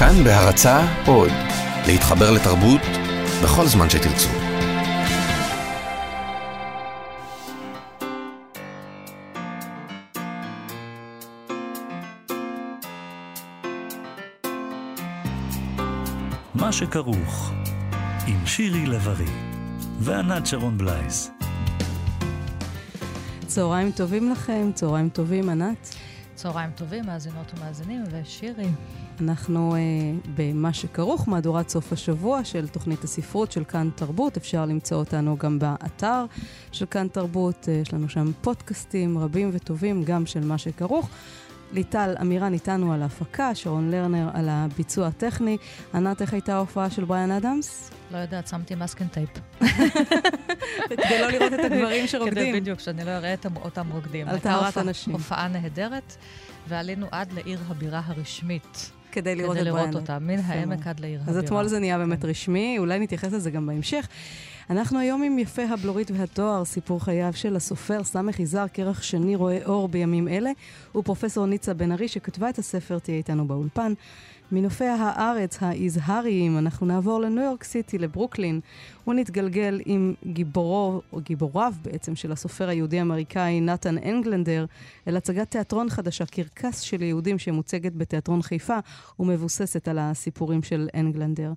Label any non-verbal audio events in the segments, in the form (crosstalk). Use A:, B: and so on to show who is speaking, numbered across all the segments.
A: כאן בהרצה עוד, להתחבר לתרבות בכל זמן שתרצו.
B: מה שכרוך, עם שירי לב-ארי וענת שרון בלייס.
C: צהריים טובים לכם, צהריים טובים, ענת.
D: צהריים טובים, מאזינות ומאזינים, ושירי.
C: אנחנו אה, במה שכרוך, מהדורת סוף השבוע של תוכנית הספרות של כאן תרבות. אפשר למצוא אותנו גם באתר של כאן תרבות. אה, יש לנו שם פודקאסטים רבים וטובים, גם של מה שכרוך. ליטל אמירן איתנו על ההפקה, שרון לרנר על הביצוע הטכני. ענת, איך הייתה ההופעה של בריאן אדמס?
D: לא יודעת, שמתי מסקן טייפ. (laughs)
C: כדי לא לראות את הגברים (laughs) שרוקדים.
D: כדי בדיוק, שאני לא אראה אותם רוקדים.
C: על טהרת הנשים.
D: הופעה נהדרת, ועלינו עד לעיר הבירה הרשמית.
C: כדי לראות את בריאן.
D: כדי לראות אותה, מן העמק עד לעיר הבירה.
C: אז אתמול זה נהיה באמת רשמי, אולי נתייחס לזה גם בהמשך. אנחנו היום עם יפה הבלורית והתואר, סיפור חייו של הסופר סמך יזהר, כרך שני רואה אור בימים אלה, ופרופסור ניצה בן ארי, שכתבה את הספר, תהיה איתנו באולפן. מנופי הארץ היזהריים, אנחנו נעבור לניו יורק סיטי, לברוקלין. הוא נתגלגל עם גיבורו, או גיבוריו בעצם, של הסופר היהודי-אמריקאי נתן אנגלנדר, אל הצגת תיאטרון חדשה, קרקס של יהודים שמוצגת בתיאטרון חיפה, ומבוססת על הסיפורים של אנגלנדר.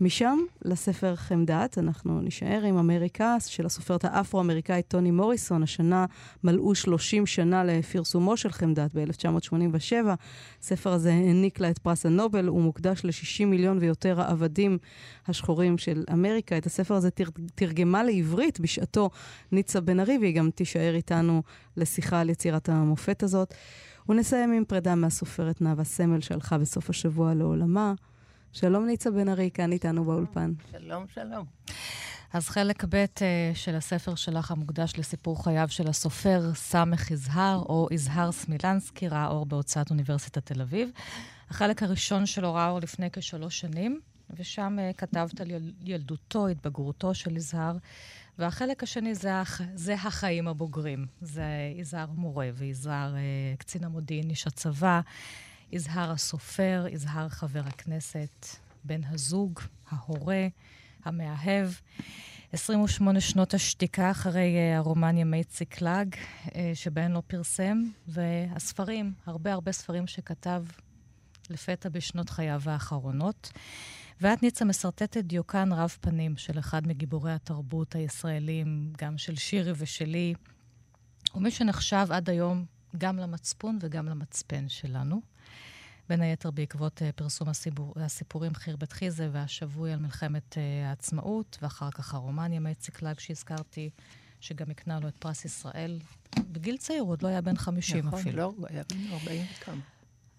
C: משם לספר חמדת, אנחנו נישאר עם אמריקה של הסופרת האפרו-אמריקאית טוני מוריסון. השנה מלאו 30 שנה לפרסומו של חמדת ב-1987. הספר הזה העניק לה את פרס הנובל, הוא מוקדש ל-60 מיליון ויותר העבדים השחורים של אמריקה. את הספר הזה תר... תרגמה לעברית בשעתו ניצה בן ארי, והיא גם תישאר איתנו לשיחה על יצירת המופת הזאת. ונסיים עם פרידה מהסופרת נאוה סמל שהלכה בסוף השבוע לעולמה. שלום ניצה בן ארי, כאן איתנו באולפן.
E: שלום, שלום.
D: אז חלק ב' אה, של הספר שלך המוקדש לסיפור חייו של הסופר סמך יזהר, או יזהר סמילנסקי, ראה אור בהוצאת אוניברסיטת תל אביב. החלק הראשון שלו ראה אור לפני כשלוש שנים, ושם uh, כתבת על ילדותו, התבגרותו של יזהר. והחלק השני זה, הח... זה החיים הבוגרים. זה יזהר מורה ויזהר uh, קצין המודיעין, איש הצבא. יזהר הסופר, יזהר חבר הכנסת, בן הזוג, ההורה, המאהב. 28 שנות השתיקה אחרי uh, הרומן ימי ציקלג, uh, שבהן לא פרסם, והספרים, הרבה הרבה ספרים שכתב לפתע בשנות חייו האחרונות. ואת, ניצה, משרטטת דיוקן רב פנים של אחד מגיבורי התרבות הישראלים, גם של שירי ושלי, ומי שנחשב עד היום גם למצפון וגם למצפן שלנו. בין היתר בעקבות uh, פרסום הסיפור, הסיפורים חרבת חיזה והשבוי על מלחמת uh, העצמאות, ואחר כך הרומן ימי ציקלג שהזכרתי, שגם הקנה לו את פרס ישראל. בגיל צעיר, הוא עוד לא היה בן 50
E: נכון,
D: אפילו.
E: נכון, לא, היה בן 40 וכמה.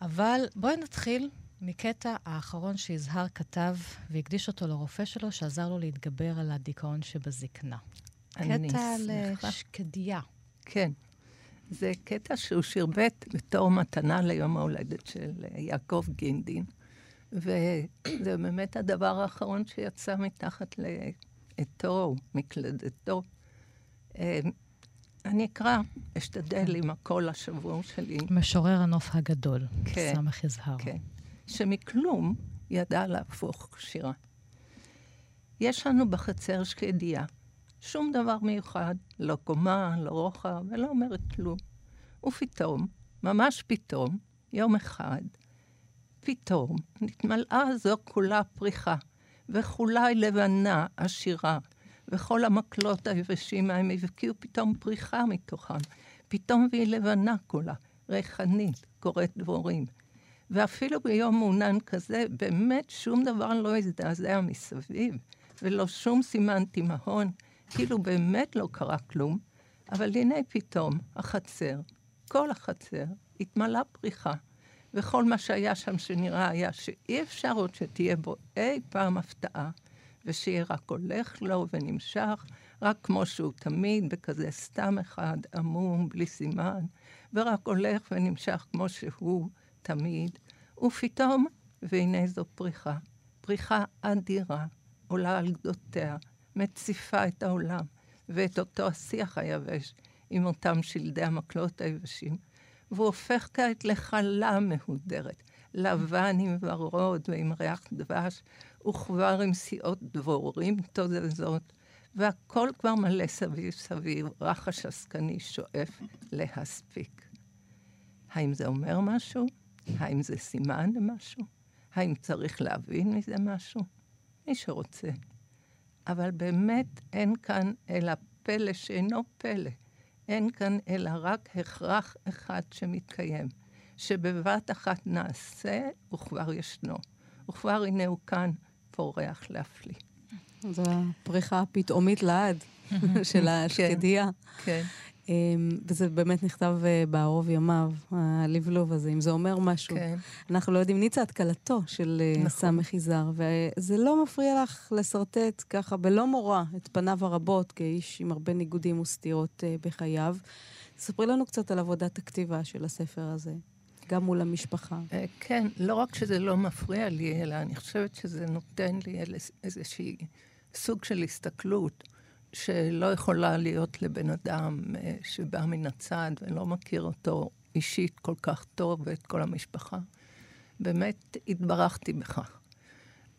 D: אבל בואי נתחיל מקטע האחרון שיזהר כתב והקדיש אותו לרופא שלו, שעזר לו להתגבר על הדיכאון שבזקנה. קטע על שקדיה.
E: כן. זה קטע שהוא שרבט בתור מתנה ליום ההולדת של יעקב גינדין. וזה באמת הדבר האחרון שיצא מתחת לעטו, מקלדתו. אני אקרא, אשתדל עם הקול השבור שלי.
D: משורר הנוף הגדול, כן, סמך יזהר.
E: כן, שמכלום ידע להפוך שירה. יש לנו בחצר שקדיה. שום דבר מיוחד, לא קומה, לא רוחב, ולא אומרת כלום. ופתאום, ממש פתאום, יום אחד, פתאום נתמלאה זו כולה פריחה, וכולה היא לבנה, עשירה, וכל המקלות היבשים ההם הבקיעו פתאום פריחה מתוכם. פתאום והיא לבנה כולה, ריחנית, קוראת דבורים. ואפילו ביום מעונן כזה, באמת שום דבר לא הזדעזע מסביב, ולא שום סימן תימהון, כאילו באמת לא קרה כלום. אבל הנה פתאום, החצר, כל החצר, התמלאה פריחה. וכל מה שהיה שם שנראה היה שאי אפשר עוד שתהיה בו אי פעם הפתעה, ושיהיה רק הולך לו ונמשך, רק כמו שהוא תמיד, בכזה סתם אחד, עמום, בלי סימן, ורק הולך ונמשך כמו שהוא תמיד, ופתאום, והנה זו פריחה, פריחה אדירה, עולה על גדותיה, מציפה את העולם, ואת אותו השיח היבש עם אותם שלדי המקלות היבשים, והוא הופך כעת לחלה מהודרת. לבן עם ורוד ועם ריח דבש, וכבר עם סיעות דבורים תוזזות, והכל כבר מלא סביב סביב, רחש עסקני שואף להספיק. האם זה אומר משהו? האם זה סימן למשהו? האם צריך להבין מזה משהו? מי שרוצה. אבל באמת אין כאן אלא פלא שאינו פלא. אין כאן אלא רק הכרח אחד שמתקיים, שבבת אחת נעשה וכבר ישנו, וכבר הנה הוא כאן פורח להפליא.
C: זו הפריחה הפתאומית לעד (laughs) של השקדיה.
E: כן.
C: אמ, וזה באמת נכתב אה, בערוב ימיו, הלבלוב הזה, אם זה אומר משהו.
E: כן.
C: אנחנו לא יודעים, ניצה, את כלתו של אה,
E: נכון.
C: סמך יזהר, וזה לא מפריע לך לשרטט ככה בלא מורא את פניו הרבות כאיש עם הרבה ניגודים וסתירות אה, בחייו. ספרי לנו קצת על עבודת הכתיבה של הספר הזה, גם מול המשפחה.
E: כן, לא רק שזה לא מפריע לי, אלא אני חושבת שזה נותן לי איז- איזושהי סוג של הסתכלות שלא יכולה להיות לבן אדם אה, שבא מן הצד ולא מכיר אותו אישית כל כך טוב ואת כל המשפחה. באמת התברכתי בכך.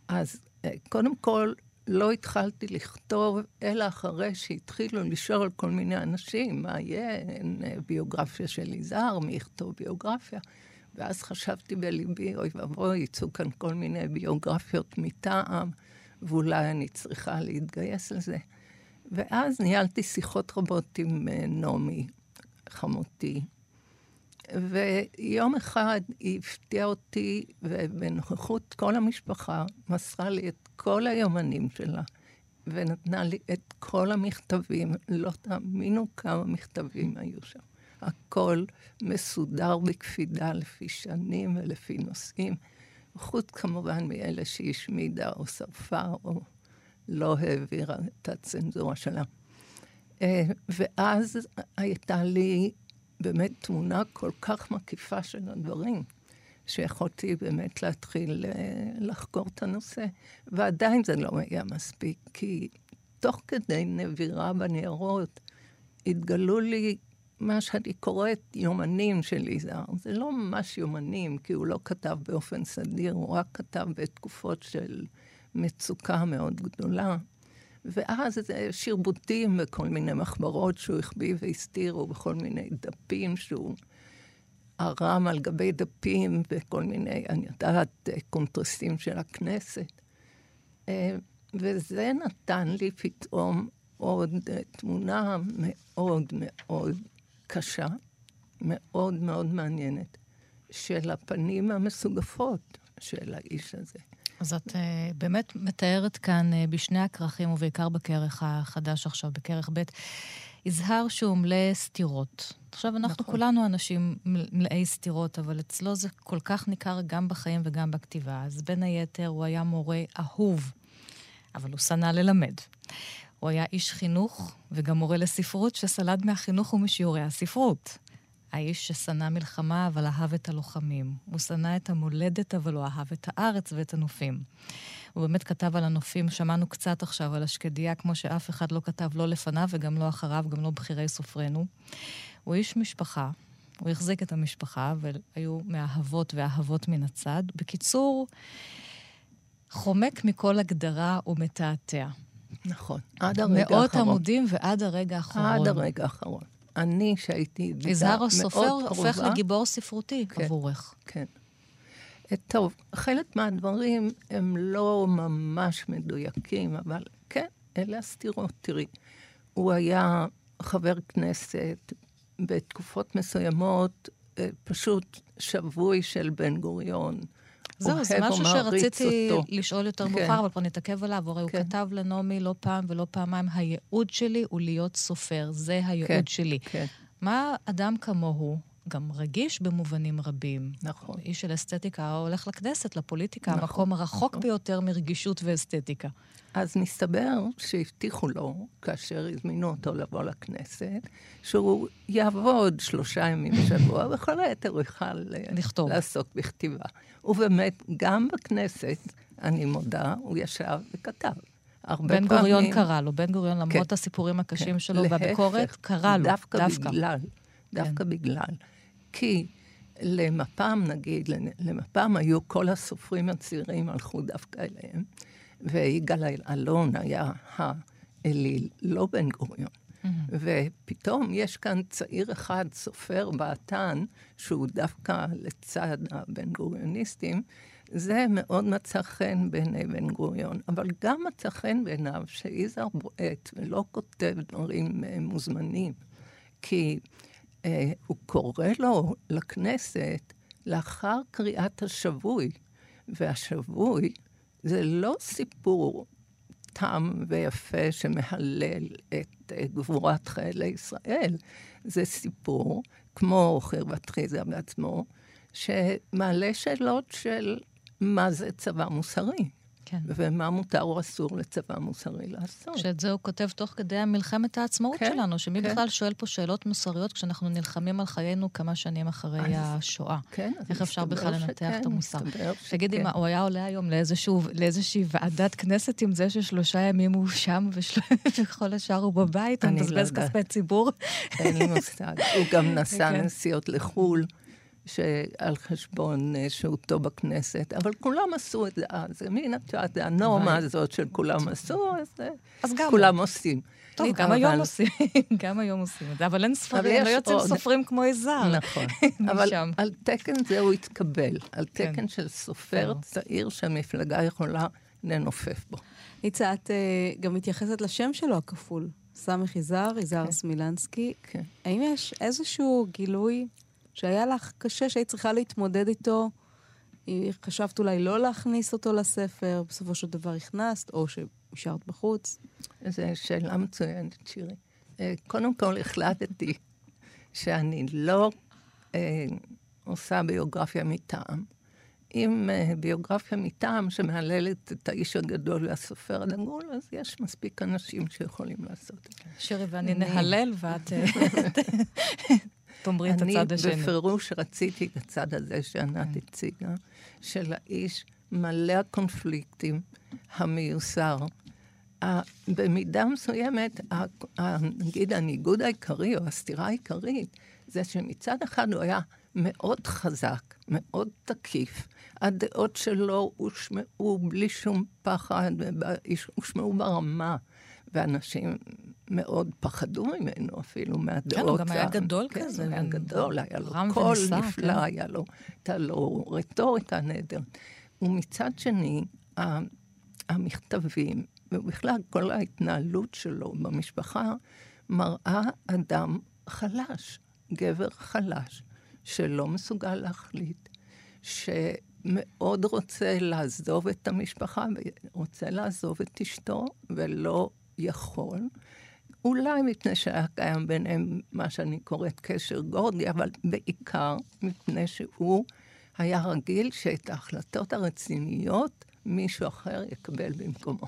E: אז אה, קודם כל, לא התחלתי לכתוב, אלא אחרי שהתחילו לשאול כל מיני אנשים, מה יהיה, אין אה, ביוגרפיה של יזהר, מי יכתוב ביוגרפיה. ואז חשבתי בליבי, אוי ואבוי, יצאו כאן כל מיני ביוגרפיות מטעם, ואולי אני צריכה להתגייס לזה. ואז ניהלתי שיחות רבות עם אה, נעמי, חמותי, ויום אחד היא הפתיעה אותי, ובנוכחות כל המשפחה, מסרה לי את כל היומנים שלה, ונתנה לי את כל המכתבים. לא תאמינו כמה מכתבים היו שם. הכל מסודר בקפידה לפי שנים ולפי נושאים, חוץ כמובן מאלה שהיא השמידה או שרפה או לא העבירה את הצנזורה שלה. אה, ואז הייתה לי באמת תמונה כל כך מקיפה של הדברים, שיכולתי באמת להתחיל אה, לחקור את הנושא. ועדיין זה לא היה מספיק, כי תוך כדי נבירה בניירות התגלו לי מה שאני קוראת יומנים של יזהר. זה לא ממש יומנים, כי הוא לא כתב באופן סדיר, הוא רק כתב בתקופות של מצוקה מאוד גדולה. ואז שרבוטים וכל מיני מחברות שהוא החביא והסתיר, ובכל מיני דפים שהוא ערם על גבי דפים, וכל מיני, אני יודעת, קונטרסים של הכנסת. אה, וזה נתן לי פתאום עוד אה, תמונה מאוד מאוד קשה, מאוד מאוד מעניינת, של הפנים המסוגפות של האיש הזה.
D: אז את uh, באמת מתארת כאן uh, בשני הכרכים, ובעיקר בכרך החדש עכשיו, בכרך ב', יזהר שהוא מלא סתירות. עכשיו, אנחנו
E: נכון.
D: כולנו אנשים מל- מלאי סתירות, אבל אצלו זה כל כך ניכר גם בחיים וגם בכתיבה. אז בין היתר, הוא היה מורה אהוב, אבל הוא שנא ללמד. הוא היה איש חינוך וגם מורה לספרות שסלד מהחינוך ומשיעורי הספרות. האיש ששנא מלחמה, אבל אהב את הלוחמים. הוא שנא את המולדת, אבל הוא אהב את הארץ ואת הנופים. הוא באמת כתב על הנופים, שמענו קצת עכשיו על השקדיה, כמו שאף אחד לא כתב לא לפניו וגם לא אחריו, גם לא בכירי סופרינו. הוא איש משפחה, הוא החזיק את המשפחה, והיו מאהבות ואהבות מן הצד. בקיצור, חומק מכל הגדרה ומתעתע.
E: נכון. עד הרגע האחרון.
D: מאות עמודים ועד הרגע האחרון.
E: עד הרגע האחרון. אני, שהייתי ידידה
D: יזהר
E: מאוד
D: הסופר
E: קרובה...
D: הופך לגיבור ספרותי
E: כן.
D: עבורך.
E: כן. אה, טוב, חלק מהדברים הם לא ממש מדויקים, אבל כן, אלה הסתירות. תראי, הוא היה חבר כנסת בתקופות מסוימות, אה, פשוט שבוי של בן גוריון.
D: זהו, זה משהו שרציתי
E: אותו.
D: לשאול יותר
E: כן.
D: מאוחר, אבל כבר נתעכב עליו. הרי הוא
E: כן.
D: כתב לנעמי לא פעם ולא פעמיים, הייעוד שלי הוא להיות סופר, זה
E: כן,
D: הייעוד שלי.
E: כן,
D: מה אדם כמוהו, גם רגיש במובנים רבים,
E: נכון.
D: איש של אסתטיקה, הולך לכנסת, לפוליטיקה,
E: נכון,
D: המקום הרחוק
E: נכון.
D: ביותר מרגישות ואסתטיקה.
E: אז מסתבר שהבטיחו לו, כאשר הזמינו אותו לבוא לכנסת, שהוא יעבוד שלושה ימים בשבוע, (laughs) וכל היתר הוא יוכל אה,
D: לכתוב.
E: לעסוק בכתיבה. ובאמת, גם בכנסת, אני מודה, הוא ישב וכתב. הרבה
D: בן
E: פעמים...
D: גוריון קרא לו, בן גוריון, למרות
E: כן,
D: הסיפורים הקשים
E: כן.
D: שלו
E: להפך,
D: והביקורת, קרא לו,
E: דווקא
D: דווקא.
E: בגלל, דווקא בגלל. כי למפ"ם, נגיד, למפ"ם היו כל הסופרים הצעירים הלכו דווקא אליהם, ויגאל אלון היה האליל, לא בן גוריון. Mm-hmm. ופתאום יש כאן צעיר אחד, סופר באתן, שהוא דווקא לצד הבן גוריוניסטים, זה מאוד מצא חן בעיני בן גוריון, אבל גם מצא חן בעיניו שיזהר בועט ולא כותב דברים אה, מוזמנים, כי הוא קורא לו לכנסת לאחר קריאת השבוי, והשבוי זה לא סיפור תם ויפה שמהלל את אה, גבורת חיילי ישראל, זה סיפור, כמו חרבת חיזה בעצמו, שמעלה שאלות של מה זה צבא מוסרי. כן. ומה מותר או אסור לצבא מוסרי לעשות.
D: שאת זה הוא כותב תוך כדי המלחמת העצמאות כן, שלנו, שמי כן. בכלל שואל פה שאלות מוסריות כשאנחנו נלחמים על חיינו כמה שנים אחרי אז, השואה.
E: כן,
D: אז איך אפשר בכלל לנתח שכן, את המוסר? תגידי,
E: מה,
D: הוא היה עולה היום לאיזשהו, לאיזושהי ועדת כנסת עם זה ששלושה ימים הוא שם (laughs) וכל השאר הוא בבית, הוא מבזבז לא כספי ציבור?
E: אין לי מושג. הוא גם נסע (laughs) כן. נסיעות לחו"ל. שעל חשבון אה, שהותו בכנסת, אבל כולם עשו את זה אז. זה מין, את יודעת, הנורמה הזאת של כולם עשו, אז, אה, אז כולם עושים.
D: טוב, גם היום עושים, (laughs) גם היום עושים את זה, אבל אין ספרים, לא יוצאים סופרים כמו יזהר.
E: נכון, (laughs) אבל על תקן זה הוא התקבל, על כן. תקן של סופר צעיר שהמפלגה יכולה לנופף בו.
C: ניצה, את אה, גם מתייחסת לשם שלו הכפול, סמך יזהר, יזהר כן. סמילנסקי. כן. האם יש איזשהו גילוי שהיה לך קשה, שהיית צריכה להתמודד איתו, חשבת אולי לא להכניס אותו לספר, בסופו של דבר הכנסת, או שהשארת בחוץ?
E: זו שאלה מצוינת, שירי. אה, קודם כל החלטתי שאני לא אה, עושה ביוגרפיה מטעם. אם אה, ביוגרפיה מטעם שמהללת את האיש הגדול והסופר הדגול, אז יש מספיק אנשים שיכולים לעשות את זה.
D: שירי ואני נהלל, ואת אה, (laughs) תאמרי את הצד השני.
E: אני בפירוש רציתי את הצד הזה שענת כן. הציגה, של האיש מלא הקונפליקטים, המיוסר. במידה מסוימת, נגיד הניגוד העיקרי או הסתירה העיקרית, זה שמצד אחד הוא היה מאוד חזק, מאוד תקיף. הדעות שלו הושמעו בלי שום פחד, הושמעו ברמה. ואנשים מאוד פחדו ממנו אפילו מהדעות. כן,
D: הוא גם היה גדול כן, כזה.
E: היה גדול, היה לו קול נפלא, כן. היה לו, הייתה לו רטוריקה נהדרת. ומצד שני, המכתבים, ובכלל כל ההתנהלות שלו במשפחה, מראה אדם חלש, גבר חלש, שלא מסוגל להחליט, שמאוד רוצה לעזוב את המשפחה, ורוצה לעזוב את אשתו, ולא יכול. אולי מפני שהיה קיים ביניהם מה שאני קוראת קשר גורדי, אבל בעיקר מפני שהוא היה רגיל שאת ההחלטות הרציניות מישהו אחר יקבל במקומו.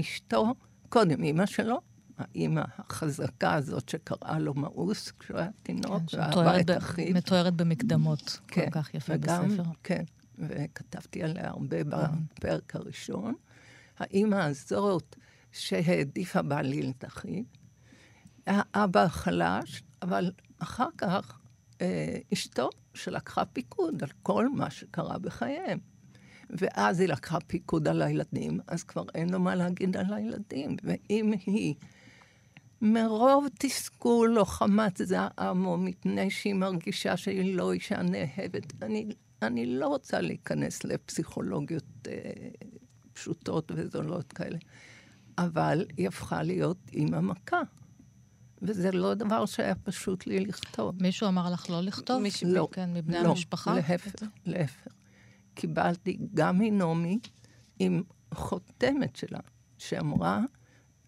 E: אשתו, קודם אימא שלו, האימא החזקה הזאת שקראה לו מאוס כשהוא היה תינוק, כן, ואהבה את אחיו.
D: מתוארת במקדמות, כן, כל כך יפה וגם, בספר.
E: כן, וכתבתי עליה הרבה בפרק הראשון. האימא הזאת, שהעדיפה בעליל את אחיו. האבא חלש, אבל אחר כך אה, אשתו, שלקחה פיקוד על כל מה שקרה בחייהם. ואז היא לקחה פיקוד על הילדים, אז כבר אין לו מה להגיד על הילדים. ואם היא מרוב תסכול או חמת זעם, או מפני שהיא מרגישה שהיא לא אישה נאהבת, אני, אני לא רוצה להיכנס לפסיכולוגיות אה, פשוטות וזולות כאלה. אבל היא הפכה להיות אימא מכה. וזה לא דבר שהיה פשוט לי לכתוב.
D: מישהו אמר לך לא לכתוב?
E: מישהו, לא,
D: כן, מבני לא, המשפחה?
E: להפך, להפך. קיבלתי גם מנעמי עם חותמת שלה, שאמרה,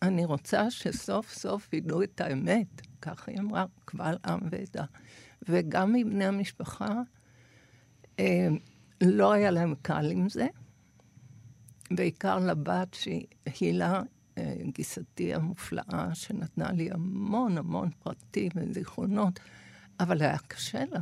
E: אני רוצה שסוף סוף ידעו את האמת. כך היא אמרה, קבל עם ועדה. וגם מבני המשפחה, אה, לא היה להם קל עם זה. בעיקר לבת שהיא הילה אה, גיסתי המופלאה, שנתנה לי המון המון פרטים וזיכרונות, אבל היה קשה לה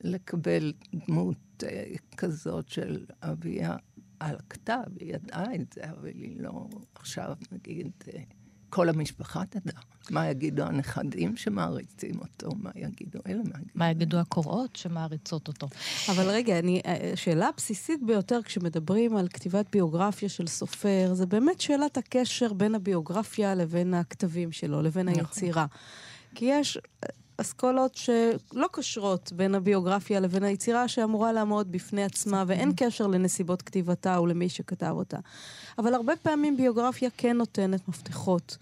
E: לקבל דמות אה, כזאת של אביה על הכתב, היא ידעה את זה, אבל היא לא עכשיו, נגיד, אה, כל המשפחה תדע. מה יגידו הנכדים שמעריצים אותו? מה יגידו אלה? מה יגידו,
D: מה יגידו הקוראות שמעריצות אותו?
C: אבל רגע, אני, אה, שאלה בסיסית ביותר כשמדברים על כתיבת ביוגרפיה של סופר, זה באמת שאלת הקשר בין הביוגרפיה לבין הכתבים שלו, לבין
E: נכון.
C: היצירה. כי יש אסכולות שלא קושרות בין הביוגרפיה לבין היצירה שאמורה לעמוד בפני עצמה, ואין קשר לנסיבות כתיבתה ולמי שכתב אותה. אבל הרבה פעמים ביוגרפיה כן נותנת מפתחות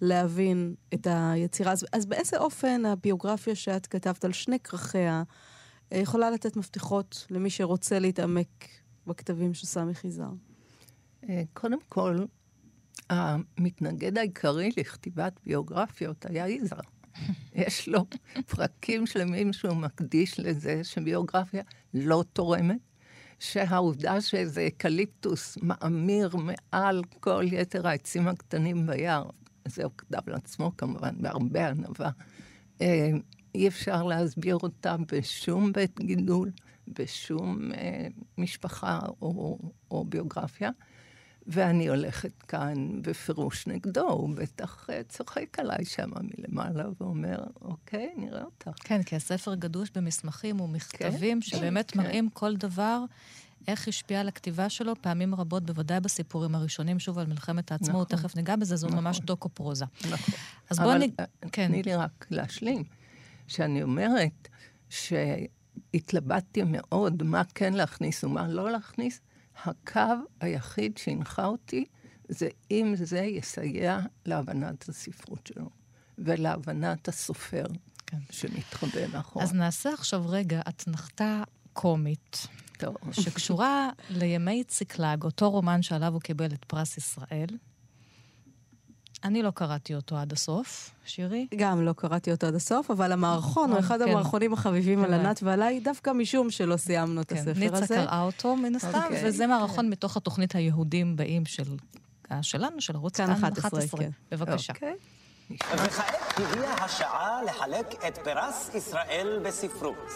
C: להבין את היצירה. אז, אז באיזה אופן הביוגרפיה שאת כתבת על שני כרכיה אה, יכולה לתת מפתחות למי שרוצה להתעמק בכתבים של סמי חיזר?
E: אה, קודם כל, המתנגד העיקרי לכתיבת ביוגרפיות היה יזהר. יש לו פרקים שלמים שהוא מקדיש לזה שביוגרפיה לא תורמת, שהעובדה שאיזה אקליפטוס מיתמר מעל כל יתר העצים הקטנים ביער, זה הוא כתב לעצמו כמובן, בהרבה ענווה, אה, אי אפשר להסביר אותה בשום בית גידול, בשום אה, משפחה או, או ביוגרפיה. ואני הולכת כאן בפירוש נגדו, הוא בטח אה, צוחק עליי שם מלמעלה ואומר, אוקיי, נראה אותך.
D: כן, כי הספר גדוש במסמכים ומכתבים
E: כן,
D: שבאמת
E: כן.
D: מראים כל דבר, איך השפיע על הכתיבה שלו, פעמים רבות, בוודאי בסיפורים הראשונים, שוב על מלחמת העצמאות,
E: נכון.
D: תכף ניגע בזה, זו
E: נכון.
D: ממש דוקו-פרוזה.
E: נכון.
D: אז בואו נ...
E: אה,
D: כן.
E: תני לי רק להשלים, שאני אומרת שהתלבטתי מאוד מה כן להכניס ומה לא להכניס, הקו היחיד שהנחה אותי זה אם זה יסייע להבנת הספרות שלו ולהבנת הסופר
D: כן.
E: שמתחבא מאחורי.
D: אז נעשה עכשיו רגע אתנחתה קומית,
E: טוב.
D: שקשורה לימי ציקלג, אותו רומן שעליו הוא קיבל את פרס ישראל. אני לא קראתי אותו עד הסוף, שירי.
C: גם לא קראתי אותו עד הסוף, אבל המערכון הוא
D: נכון,
C: אחד
D: כן.
C: המערכונים החביבים על
D: כן.
C: ענת ועליי, דווקא משום שלא סיימנו את
D: כן,
C: הספר
D: ניצה
C: הזה.
D: קראה אותו מן הסתם,
E: אוקיי.
D: וזה מערכון מתוך התוכנית היהודים באים של... אה, שלנו, של ערוץ
C: כאן
D: כאן
C: 11,
D: 11.
C: כן.
D: בבקשה.
E: אוקיי.
F: וכעת הגיעה השעה לחלק את פרס ישראל בספרות.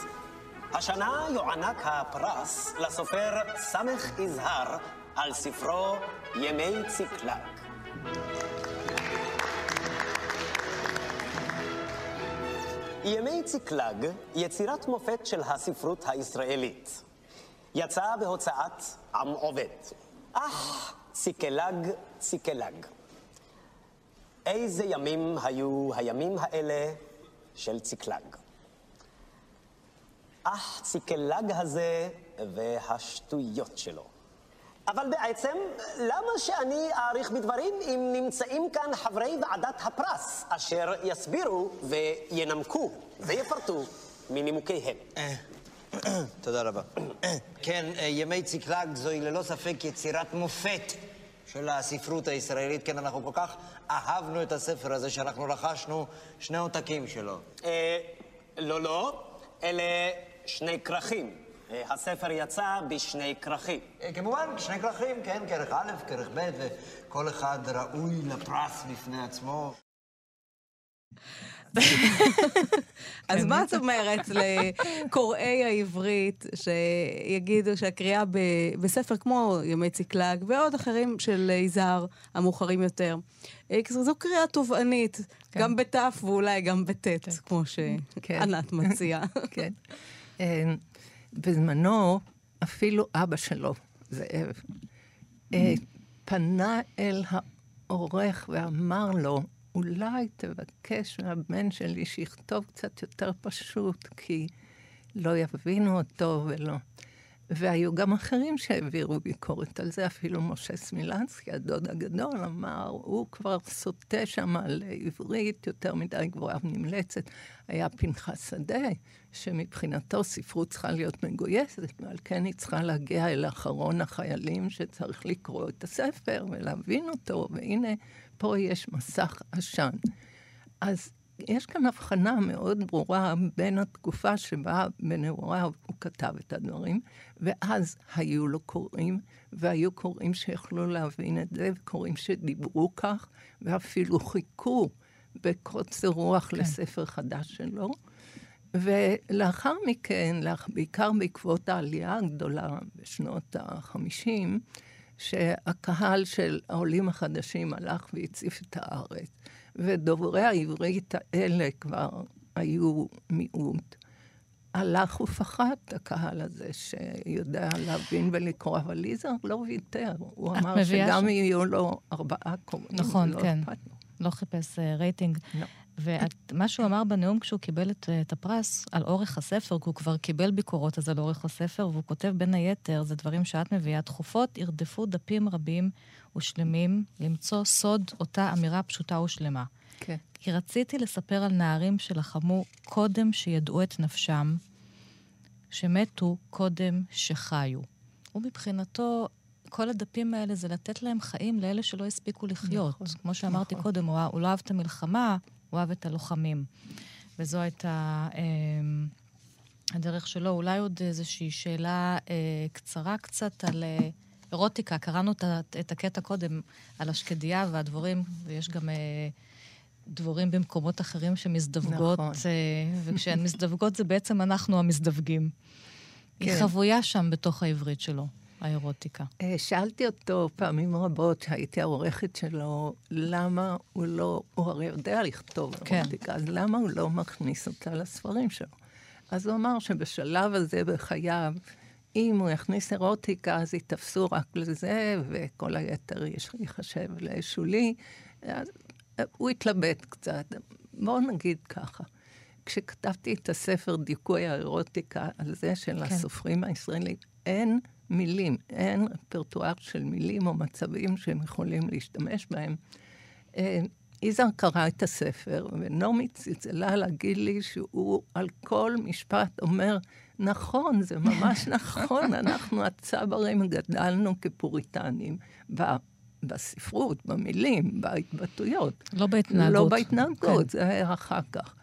F: השנה יוענק הפרס לסופר סמך יזהר על ספרו ימי ציקלג. ימי ציקלג, יצירת מופת של הספרות הישראלית. יצא בהוצאת עם עובד. אך ציקלג, ציקלג. איזה ימים היו הימים האלה של ציקלג. אך ציקלג הזה והשטויות שלו. אבל בעצם, למה שאני אאריך בדברים אם נמצאים כאן חברי ועדת הפרס, אשר יסבירו וינמקו ויפרטו מנימוקיהם.
G: תודה רבה. כן, אה, ימי ציקלג זוהי ללא ספק יצירת מופת של הספרות הישראלית. כן, אנחנו כל כך אהבנו את הספר הזה שאנחנו רכשנו שני עותקים שלו.
F: אה, לא, לא, אלה שני כרכים. אה, הספר יצא בשני כרכים.
G: אה, כמובן, שני כרכים, כן, כרך א', כרך ב', וכל אחד ראוי לפרס בפני עצמו. (laughs)
C: אז מה את אומרת לקוראי העברית שיגידו שהקריאה ב- בספר כמו ימי ציקלג ועוד אחרים של יזהר המאוחרים יותר, אה, זו קריאה תובענית, גם בתף ואולי גם בטית, כמו שענת מציעה. (laughs)
E: כן. (laughs) בזמנו, אפילו אבא שלו, זאב, אה, פנה אל העורך ואמר לו, אולי תבקש מהבן שלי שיכתוב קצת יותר פשוט, כי לא יבינו אותו ולא. והיו גם אחרים שהעבירו ביקורת על זה, אפילו משה סמילנסקי, הדוד הגדול, אמר, הוא כבר סוטה שם על עברית יותר מדי גבוהה ונמלצת. היה פנחס שדה, שמבחינתו ספרות צריכה להיות מגויסת, ועל כן היא צריכה להגיע אל אחרון החיילים שצריך לקרוא את הספר ולהבין אותו, והנה, פה יש מסך עשן. אז יש כאן הבחנה מאוד ברורה בין התקופה שבה בנעוריו הוא כתב את הדברים, ואז היו לו קוראים, והיו קוראים שיכלו להבין את זה, וקוראים שדיברו כך, ואפילו חיכו בקוצר רוח כן. לספר חדש שלו. ולאחר מכן, בעיקר בעקבות העלייה הגדולה בשנות ה-50, שהקהל של העולים החדשים הלך והציף את הארץ, ודוברי העברית האלה כבר היו מיעוט. הלך ופחת הקהל הזה, שיודע להבין ולקרוא, אבל ליזר לא ויתר. הוא אמר שגם ש... יהיו לו ארבעה קוראים,
D: נכון, לא כן. לא חיפש uh, רייטינג.
E: לא.
D: ומה שהוא אמר בנאום כשהוא קיבל את, את הפרס על אורך הספר, כי הוא כבר קיבל ביקורות אז על אורך הספר, והוא כותב בין היתר, זה דברים שאת מביאה, תכופות ירדפו דפים רבים ושלמים למצוא סוד אותה אמירה פשוטה ושלמה.
E: כן.
D: כי רציתי לספר על נערים שלחמו קודם שידעו את נפשם, שמתו קודם שחיו. ומבחינתו, כל הדפים האלה זה לתת להם חיים לאלה שלא הספיקו לחיות. נכון, כמו שאמרתי נכון. קודם, הוא, הוא לא אהב את המלחמה, הוא אוהב את הלוחמים. וזו הייתה אה, הדרך שלו. אולי עוד איזושהי שאלה אה, קצרה קצת על אה, אירוטיקה. קראנו את, את הקטע קודם על השקדיה והדבורים, ויש גם... אה, דבורים במקומות אחרים שמזדווגות, נכון. אה, וכשהן מזדווגות זה בעצם אנחנו המזדווגים. כן. היא חבויה שם בתוך העברית שלו. האירוטיקה?
E: אה, שאלתי אותו פעמים רבות, שהייתי העורכת שלו, למה הוא לא, הוא הרי יודע לכתוב כן. אירוטיקה, אז למה הוא לא מכניס אותה לספרים שלו? אז הוא אמר שבשלב הזה בחייו, אם הוא יכניס אירוטיקה, אז ייתפסו רק לזה, וכל היתר ייחשב לשולי. אז הוא התלבט קצת. בואו נגיד ככה. כשכתבתי את הספר דיכוי האירוטיקה על זה של כן. הסופרים הישראלים, אין מילים, אין רפרטואר של מילים או מצבים שהם יכולים להשתמש בהם. אה, יזהר קרא את הספר, ונעמי צלצלה להגיד לי שהוא על כל משפט אומר, נכון, זה ממש (laughs) נכון, אנחנו הצברים גדלנו כפוריטנים בספרות, במילים, בהתבטאויות.
D: לא בהתנהגות.
E: לא בהתנהגות, כן. זה היה אחר כך.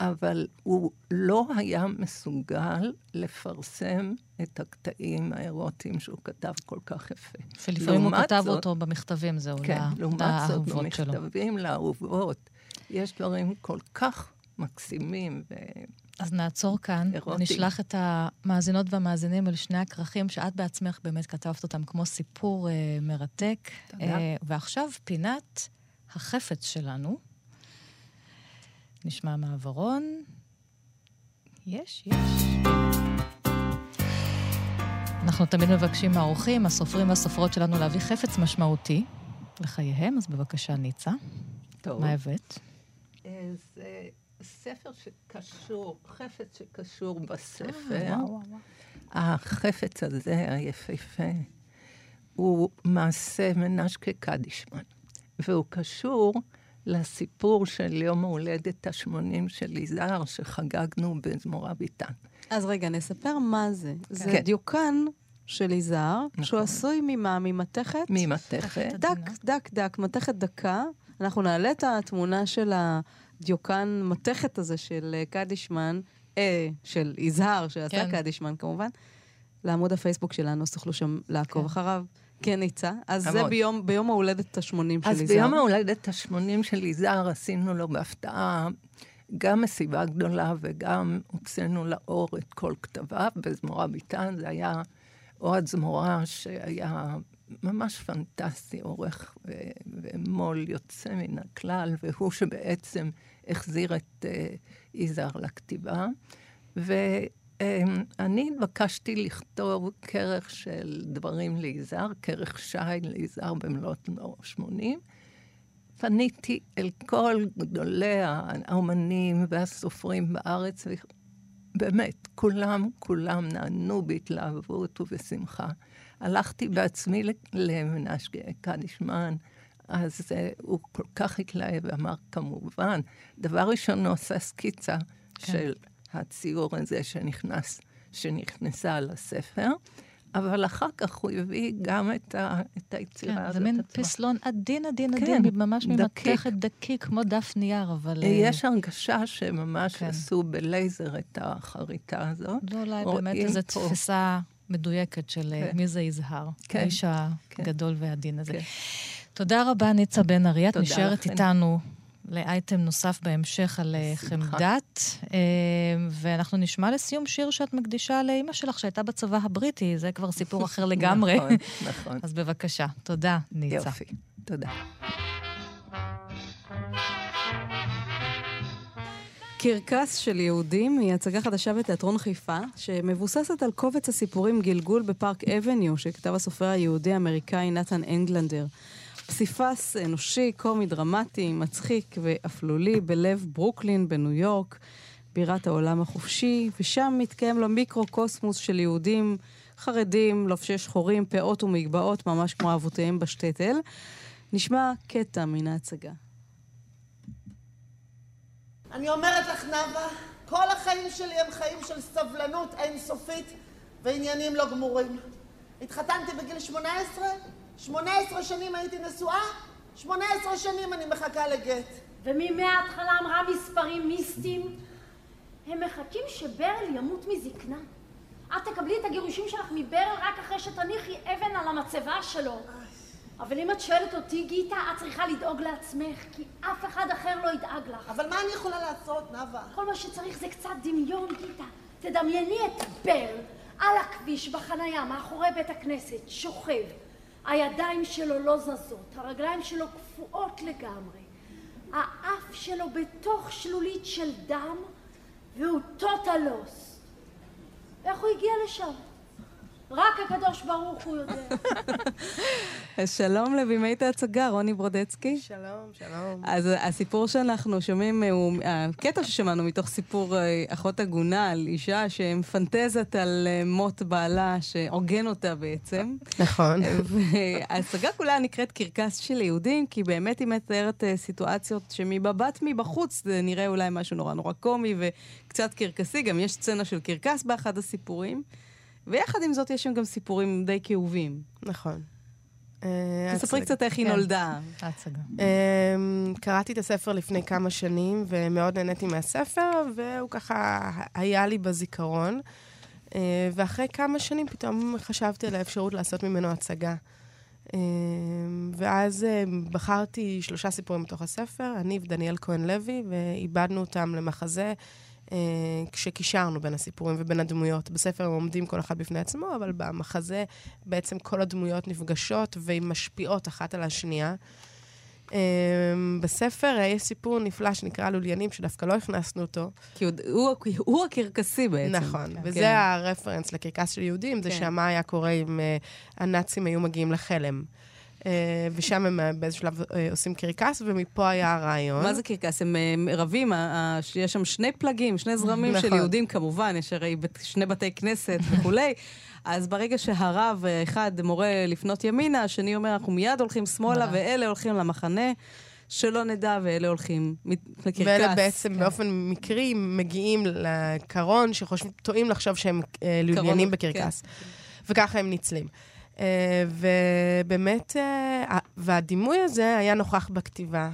E: אבל הוא לא היה מסוגל לפרסם את הקטעים האירוטיים שהוא כתב כל כך יפה.
D: שלפעמים הוא כתב זאת, אותו במכתבים, זהו,
E: כן, לעומת זאת, במכתבים לאהובות, יש דברים כל כך מקסימים ו...
D: אז נעצור כאן, אירוטים. ונשלח את המאזינות והמאזינים אל שני הכרכים שאת בעצמך באמת כתבת אותם כמו סיפור uh, מרתק. תודה. Uh, ועכשיו פינת החפץ שלנו. נשמע מעברון. יש, יש. אנחנו תמיד מבקשים מהאורחים, הסופרים והסופרות שלנו, להביא חפץ משמעותי לחייהם, אז בבקשה, ניצה. טוב. מה הבאת?
E: זה ספר שקשור, חפץ שקשור בספר. אה, החפץ הזה, היפהפה, הוא מעשה מנשקה קדישמן, והוא קשור לסיפור של יום ההולדת ה-80 של יזהר, שחגגנו בזמורה ביטן.
C: אז רגע, נספר מה זה. כן. זה כן. דיוקן של יזהר, נכון. שהוא עשוי ממה? ממתכת?
E: ממתכת.
C: דק, דק, דק, מתכת דקה. אנחנו נעלה את התמונה של הדיוקן מתכת הזה של אה, קדישמן, אה, של יזהר, שעשה כן. קדישמן כמובן, לעמוד הפייסבוק שלנו, אז תוכלו שם לעקוב כן. אחריו. כן, ניצה. אז. זה ביום, ביום ההולדת ה-80 של יזהר.
E: אז ביום ההולדת ה-80 של יזהר עשינו לו בהפתעה גם מסיבה גדולה וגם הוצאנו לאור את כל כתביו בזמורה ביטן. זה היה אוהד זמורה שהיה ממש פנטסטי, עורך ומו"ל יוצא מן הכלל, והוא שבעצם החזיר את uh, יזהר לכתיבה. ו... אמ, אני התבקשתי לכתוב כרך של דברים ליזהר, כרך שי ליזהר במלאת 80. פניתי אל כל גדולי האומנים והסופרים בארץ, ובאמת, כולם, כולם נענו בהתלהבות ובשמחה. הלכתי בעצמי למנשקי קדישמן, אז uh, הוא כל כך התלהב ואמר, כמובן, דבר ראשון הוא עשה סקיצה כן. של הציור הזה שנכנס, שנכנסה לספר. אבל אחר כך הוא הביא גם את, ה, את היצירה
D: כן,
E: הזאת.
D: זה מין פסלון עדין, עדין, כן, עדין, ממש ממתכת דקיק, כמו דף נייר, אבל...
E: אה, יש הרגשה שממש כן. עשו בלייזר את החריטה הזאת.
D: זה אולי באמת איזו תפיסה מדויקת של אה, כן. מי זה יזהר, כן. האיש כן. הגדול והעדין הזה. כן. תודה רבה, ניצה בן ארי. את נשארת לכם. איתנו לאייטם נוסף בהמשך על אה, חמדת. אה, ואנחנו נשמע לסיום שיר שאת מקדישה לאימא שלך שהייתה בצבא הבריטי, זה כבר סיפור אחר (laughs) לגמרי.
E: נכון, נכון.
D: אז בבקשה. תודה, ניצה.
E: יופי, תודה.
C: קרקס של יהודים היא הצגה חדשה בתיאטרון חיפה, שמבוססת על קובץ הסיפורים גלגול בפארק אבניו, שכתב הסופר היהודי-אמריקאי נתן אנגלנדר. פסיפס אנושי, קומי, דרמטי, מצחיק ואפלולי בלב ברוקלין בניו יורק, בירת העולם החופשי, ושם מתקיים לו מיקרו-קוסמוס של יהודים חרדים, לובשי שחורים, פאות ומגבעות, ממש כמו אבותיהם בשטטל. נשמע קטע מן ההצגה.
H: אני אומרת לך, נאוה, כל החיים שלי הם חיים של סבלנות אינסופית ועניינים לא גמורים. התחתנתי בגיל 18, 18 שנים הייתי נשואה, 18 שנים אני מחכה לגט.
I: ומי מההתחלה אמרה מספרים מיסטיים? הם מחכים שברל ימות מזקנה. את תקבלי את הגירושים שלך מברל רק אחרי שתניחי אבן על המצבה שלו. אבל אם את שואלת אותי, גיטה, את צריכה לדאוג לעצמך, כי אף אחד אחר לא ידאג לך.
H: אבל מה אני יכולה לעשות, נאוה?
I: כל מה שצריך זה קצת דמיון, גיטה. תדמייני את ברל על הכביש בחנייה מאחורי בית הכנסת, שוכב. הידיים שלו לא זזות, הרגליים שלו קפואות לגמרי. האף שלו בתוך שלולית של דם, והוא טוטלוס. איך הוא הגיע לשם? רק הקדוש ברוך הוא יודע. (laughs)
C: שלום לבימי ההצגה, רוני ברודצקי.
J: שלום, שלום.
C: אז הסיפור שאנחנו שומעים, הוא, הקטע ששמענו מתוך סיפור אה, אחות עגונה על אישה שמפנטזת על אה, מות בעלה, שעוגן אותה בעצם.
J: נכון. (laughs)
C: וההצגה כולה נקראת קרקס של יהודים, כי באמת היא מתארת אה, סיטואציות שמבבת מבחוץ זה נראה אולי משהו נורא נורא קומי וקצת קרקסי, גם יש סצנה של קרקס באחד הסיפורים. ויחד עם זאת יש שם גם סיפורים די כאובים.
J: נכון.
C: תספרי קצת איך היא
D: כן.
C: נולדה.
D: ההצגה.
J: אמ, קראתי את הספר לפני כמה שנים, ומאוד נהניתי מהספר, והוא ככה היה לי בזיכרון. אה, ואחרי כמה שנים פתאום חשבתי על האפשרות לעשות ממנו הצגה. אמ, ואז אה, בחרתי שלושה סיפורים מתוך הספר, אני ודניאל כהן לוי, ואיבדנו אותם למחזה. אה, כשקישרנו בין הסיפורים ובין הדמויות. בספר הם עומדים כל אחד בפני עצמו, אבל במחזה בעצם כל הדמויות נפגשות והן משפיעות אחת על השנייה. אה, בספר אה, יש סיפור נפלא שנקרא לוליינים, שדווקא לא הכנסנו אותו.
C: כי הוא, הוא, הוא הקרקסי בעצם.
J: נכון,
C: כן.
J: וזה
C: כן.
J: הרפרנס לקרקס של יהודים, זה
C: כן.
J: שמה היה קורה אם הנאצים היו מגיעים לחלם. אה, ושם הם אה, באיזשהו שלב אה, עושים קרקס, ומפה היה הרעיון.
C: מה זה קרקס? הם רבים, יש שם שני פלגים, שני זרמים של
J: נכון.
C: יהודים כמובן, יש הרי שני בתי כנסת (laughs) וכולי. אז ברגע שהרב אחד מורה לפנות ימינה, השני אומר, אנחנו מיד הולכים שמאלה, ואלה הולכים למחנה, שלא נדע, ואלה הולכים לקרקס.
J: ואלה בעצם
C: כן.
J: באופן מקרי מגיעים לקרון, שטועים לחשוב שהם אה, לוליינים
C: כן.
J: בקרקס. וככה הם ניצלים. אה, ובאמת, אה, והדימוי הזה היה נוכח בכתיבה.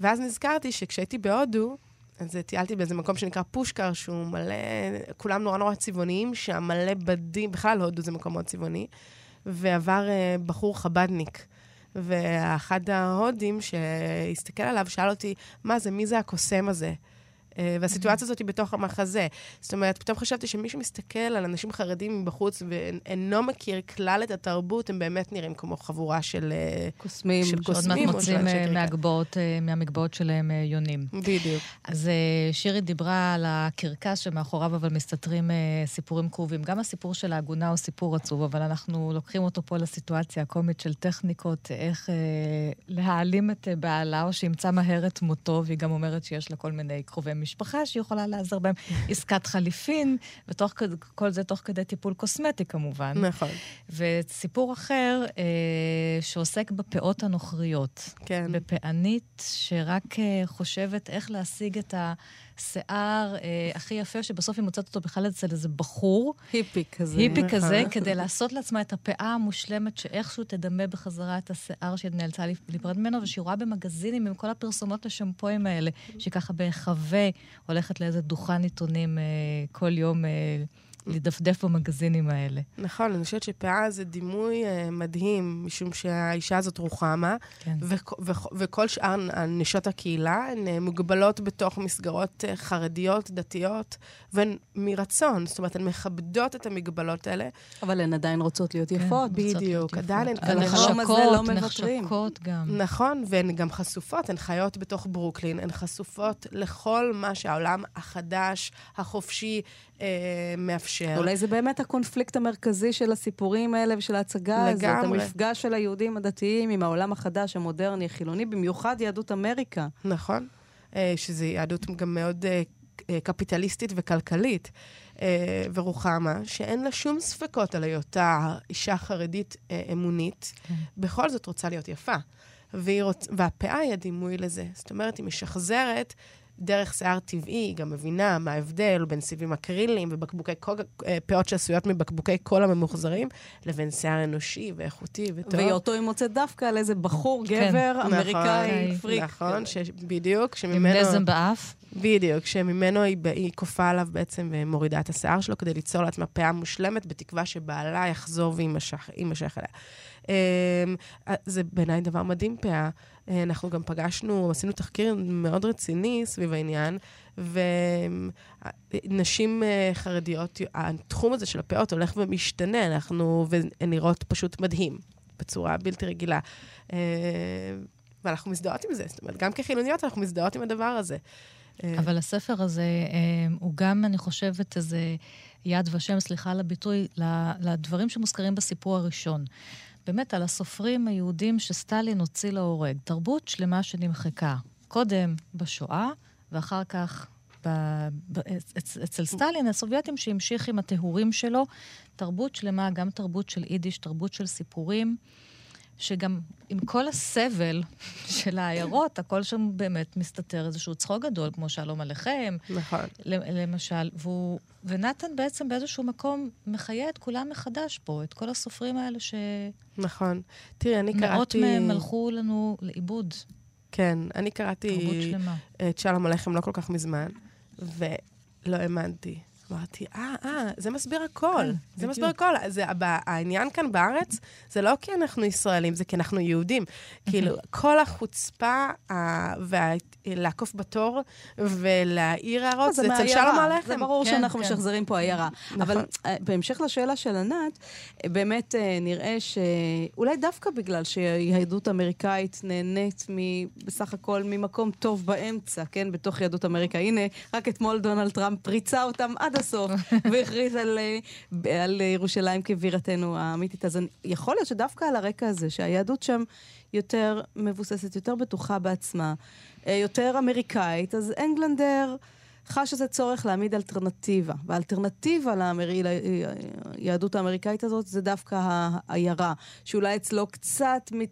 J: ואז נזכרתי שכשהייתי בהודו, אז טיילתי באיזה מקום שנקרא פושקר, שהוא מלא, כולם נורא נורא צבעוניים שם, מלא בדים, בכלל הודו זה מקום מאוד צבעוני. ועבר אה, בחור חבדניק. ואחד ההודים שהסתכל עליו שאל אותי, מה זה, מי זה הקוסם הזה? אה, והסיטואציה הזאת היא בתוך המחזה. זאת אומרת, פתאום חשבתי שמישהו מסתכל על אנשים חרדים מבחוץ ואינו מכיר כלל את התרבות, הם באמת נראים כמו חבורה של אה,
C: קוסמים.
J: של
D: שעוד מעט
J: קוסמים. או של
D: מוצאים אה. מהגבעות, מהמגבעות שלהם יונים.
J: בדיוק.
D: אז שירי דיברה על הקרקס שמאחוריו אבל מסתתרים סיפורים כאובים. גם הסיפור של העגונה הוא סיפור עצוב, אבל אנחנו לוקחים אותו פה לסיטואציה הקומית של טכניקות, איך אה, להעלים את בעלה, או שימצא מהר את מותו, והיא גם אומרת שיש לה כל מיני קרובי משפחה שהיא יכולה לעזר בהם. עסקת חליפין, ותוך כד- כל זה תוך כדי טיפול קוסמטי כמובן.
J: נכון.
D: וסיפור אחר אה, שעוסק בפאות הנוכריות.
J: כן.
D: בפענית שרק אה, חושבת איך להשיג את השיער אה, הכי יפה, שבסוף היא מוצאת אותו בכלל אצל איזה בחור,
C: היפי כזה.
D: היפי
J: נכון.
D: כזה, כדי לעשות לעצמה את הפאה המושלמת, שאיכשהו תדמה בחזרה את השיער שהיא נאלצה להיפרד ממנו, ושהיא רואה במגזינים עם כל הפרסומות לשמפואים האלה, שהיא ככה בהיחווה הולכת לאיזה דוכן עיתונים אה, כל יום. אה, לדפדף במגזינים האלה.
J: נכון, אני חושבת שפאה זה דימוי uh, מדהים, משום שהאישה הזאת רוחמה,
D: כן.
J: וכ- וכ- וכל שאר נשות הקהילה הן uh, מוגבלות בתוך מסגרות uh, חרדיות, דתיות, והן מרצון, זאת אומרת, הן מכבדות את המגבלות האלה.
C: אבל הן עדיין רוצות להיות יפות.
J: בדיוק, עדיין הן
C: על החלום הזה לא מוותרים.
D: נחשקות גם.
J: נכון, והן גם חשופות, הן חיות בתוך ברוקלין, הן חשופות לכל מה שהעולם החדש, החופשי, אה, מאפשר.
C: אולי זה באמת הקונפליקט המרכזי של הסיפורים האלה ושל ההצגה הזאת.
J: לגמרי.
C: המפגש של היהודים הדתיים עם העולם החדש, המודרני, החילוני, במיוחד יהדות אמריקה.
J: נכון, אה, שזו יהדות גם מאוד אה, אה, קפיטליסטית וכלכלית. ורוחמה, שאין לה שום ספקות על היותה אישה חרדית אמונית,
D: כן.
J: בכל זאת רוצה להיות יפה. והיא רוצ... והפאה היא הדימוי לזה. זאת אומרת, היא משחזרת דרך שיער טבעי, היא גם מבינה מה ההבדל בין סיבים אקריליים ובקבוקי קולה, אה, פאות שעשויות מבקבוקי קולה ממוחזרים, לבין שיער אנושי ואיכותי וטוב.
C: והיא אותו היא מוצאת דווקא על איזה בחור,
D: כן.
C: גבר,
J: נכון,
C: אמריקאי, פריק.
J: נכון, ש... בדיוק,
D: עם
J: שממנו...
D: נזם באף.
J: בדיוק, שממנו היא, היא קופאת עליו בעצם ומורידה את השיער שלו כדי ליצור לעצמה פאה מושלמת, בתקווה שבעלה יחזור ויימשך יימשך אליה. אמ, זה בעיניי דבר מדהים, פאה. אה, אנחנו גם פגשנו, עשינו תחקיר מאוד רציני סביב העניין, ונשים אה, חרדיות, התחום הזה של הפאות הולך ומשתנה, אנחנו, נראות פשוט מדהים, בצורה בלתי רגילה. אה, ואנחנו מזדהות עם זה, זאת אומרת, גם כחילוניות אנחנו מזדהות עם הדבר הזה.
D: אבל הספר הזה הוא גם, אני חושבת, איזה יד ושם, סליחה על הביטוי, לדברים שמוזכרים בסיפור הראשון. באמת, על הסופרים היהודים שסטלין הוציא להורג. תרבות שלמה שנמחקה. קודם בשואה, ואחר כך ב, ב, אצ, אצל סטלין, הסובייטים שהמשיך עם הטהורים שלו. תרבות שלמה, גם תרבות של יידיש, תרבות של סיפורים. שגם עם כל הסבל (laughs) של העיירות, הכל שם באמת מסתתר איזשהו צחוק גדול, כמו שלום עליכם.
J: נכון.
D: למשל, והוא, ונתן בעצם באיזשהו מקום מחיה את כולם מחדש פה, את כל הסופרים האלה שמאות
J: נכון. תראי, אני קראתי...
D: מהם הלכו לנו לאיבוד.
J: כן, אני קראתי
D: תרבות שלמה.
J: את שלום עליכם לא כל כך מזמן, ולא האמנתי. אמרתי, אה, אה, זה מסביר הכל.
D: כן,
J: זה. מסביר הכל. זה, העניין כאן בארץ, זה לא כי אנחנו ישראלים, זה כי אנחנו יהודים. כאילו, כל החוצפה אה, וה- לעקוף בתור ולהעיר הערות, זה אצל. שלום עליכם.
C: זה ברור
D: כן,
C: שאנחנו
D: כן.
C: משחזרים פה עיירה.
J: נכון.
C: אבל אה, בהמשך לשאלה של ענת, באמת אה, נראה שאולי דווקא בגלל שיהדות אמריקאית נהנית מ- בסך הכל ממקום טוב באמצע, כן? בתוך יהדות אמריקה. הנה, רק אתמול דונלד טראמפ ריצה אותם עד הסוף, (laughs) והכריז על, על ירושלים כבירתנו האמיתית. אז אני- יכול להיות שדווקא על הרקע הזה, שהיהדות שם יותר מבוססת, יותר בטוחה בעצמה, אה, יותר אמריקאית, אז אנגלנדר חש איזה צורך להעמיד אלטרנטיבה. והאלטרנטיבה. ליהדות האמריקאית הזאת זה דווקא העיירה, שאולי אצלו קצת מת...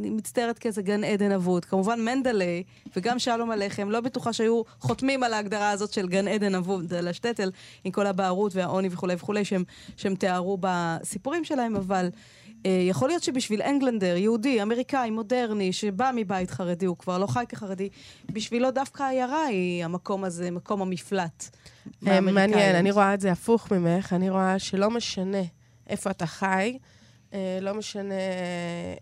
C: מצטיירת כאיזה גן עדן אבוד. כמובן מנדלה וגם שלום עליכם, לא בטוחה שהיו חותמים על ההגדרה הזאת של גן עדן אבוד על השטטל, עם כל הבערות והעוני וכולי וכולי שהם, שהם תיארו בסיפורים שלהם, אבל... אה, יכול להיות שבשביל אנגלנדר, יהודי, אמריקאי, מודרני, שבא מבית חרדי, הוא כבר לא חי כחרדי, בשבילו דווקא העיירה היא המקום הזה, מקום המפלט.
J: אה. מעניין, אני רואה את זה הפוך ממך, אני רואה שלא משנה איפה אתה חי, לא משנה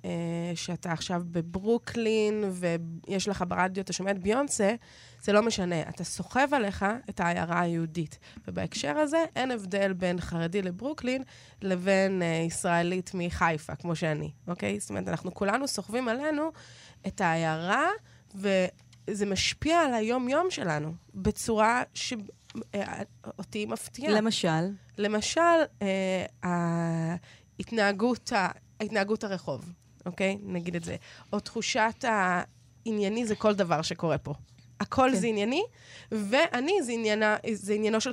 J: אה, שאתה עכשיו בברוקלין ויש לך ברדיו, אתה שומע את ביונסה, זה לא משנה. אתה סוחב עליך את העיירה היהודית. ובהקשר הזה אין הבדל בין חרדי לברוקלין לבין אה, ישראלית מחיפה, כמו שאני, אוקיי? זאת אומרת, אנחנו כולנו סוחבים עלינו את העיירה, וזה משפיע על היום-יום שלנו בצורה ש... אה, אותי מפתיעה.
C: למשל?
J: למשל, אה, ההתנהגות, ה- התנהגות הרחוב, אוקיי? נגיד את זה. או תחושת הענייני זה כל דבר שקורה פה. הכל
C: כן.
J: זה ענייני, ואני זה, עניינה, זה עניינו של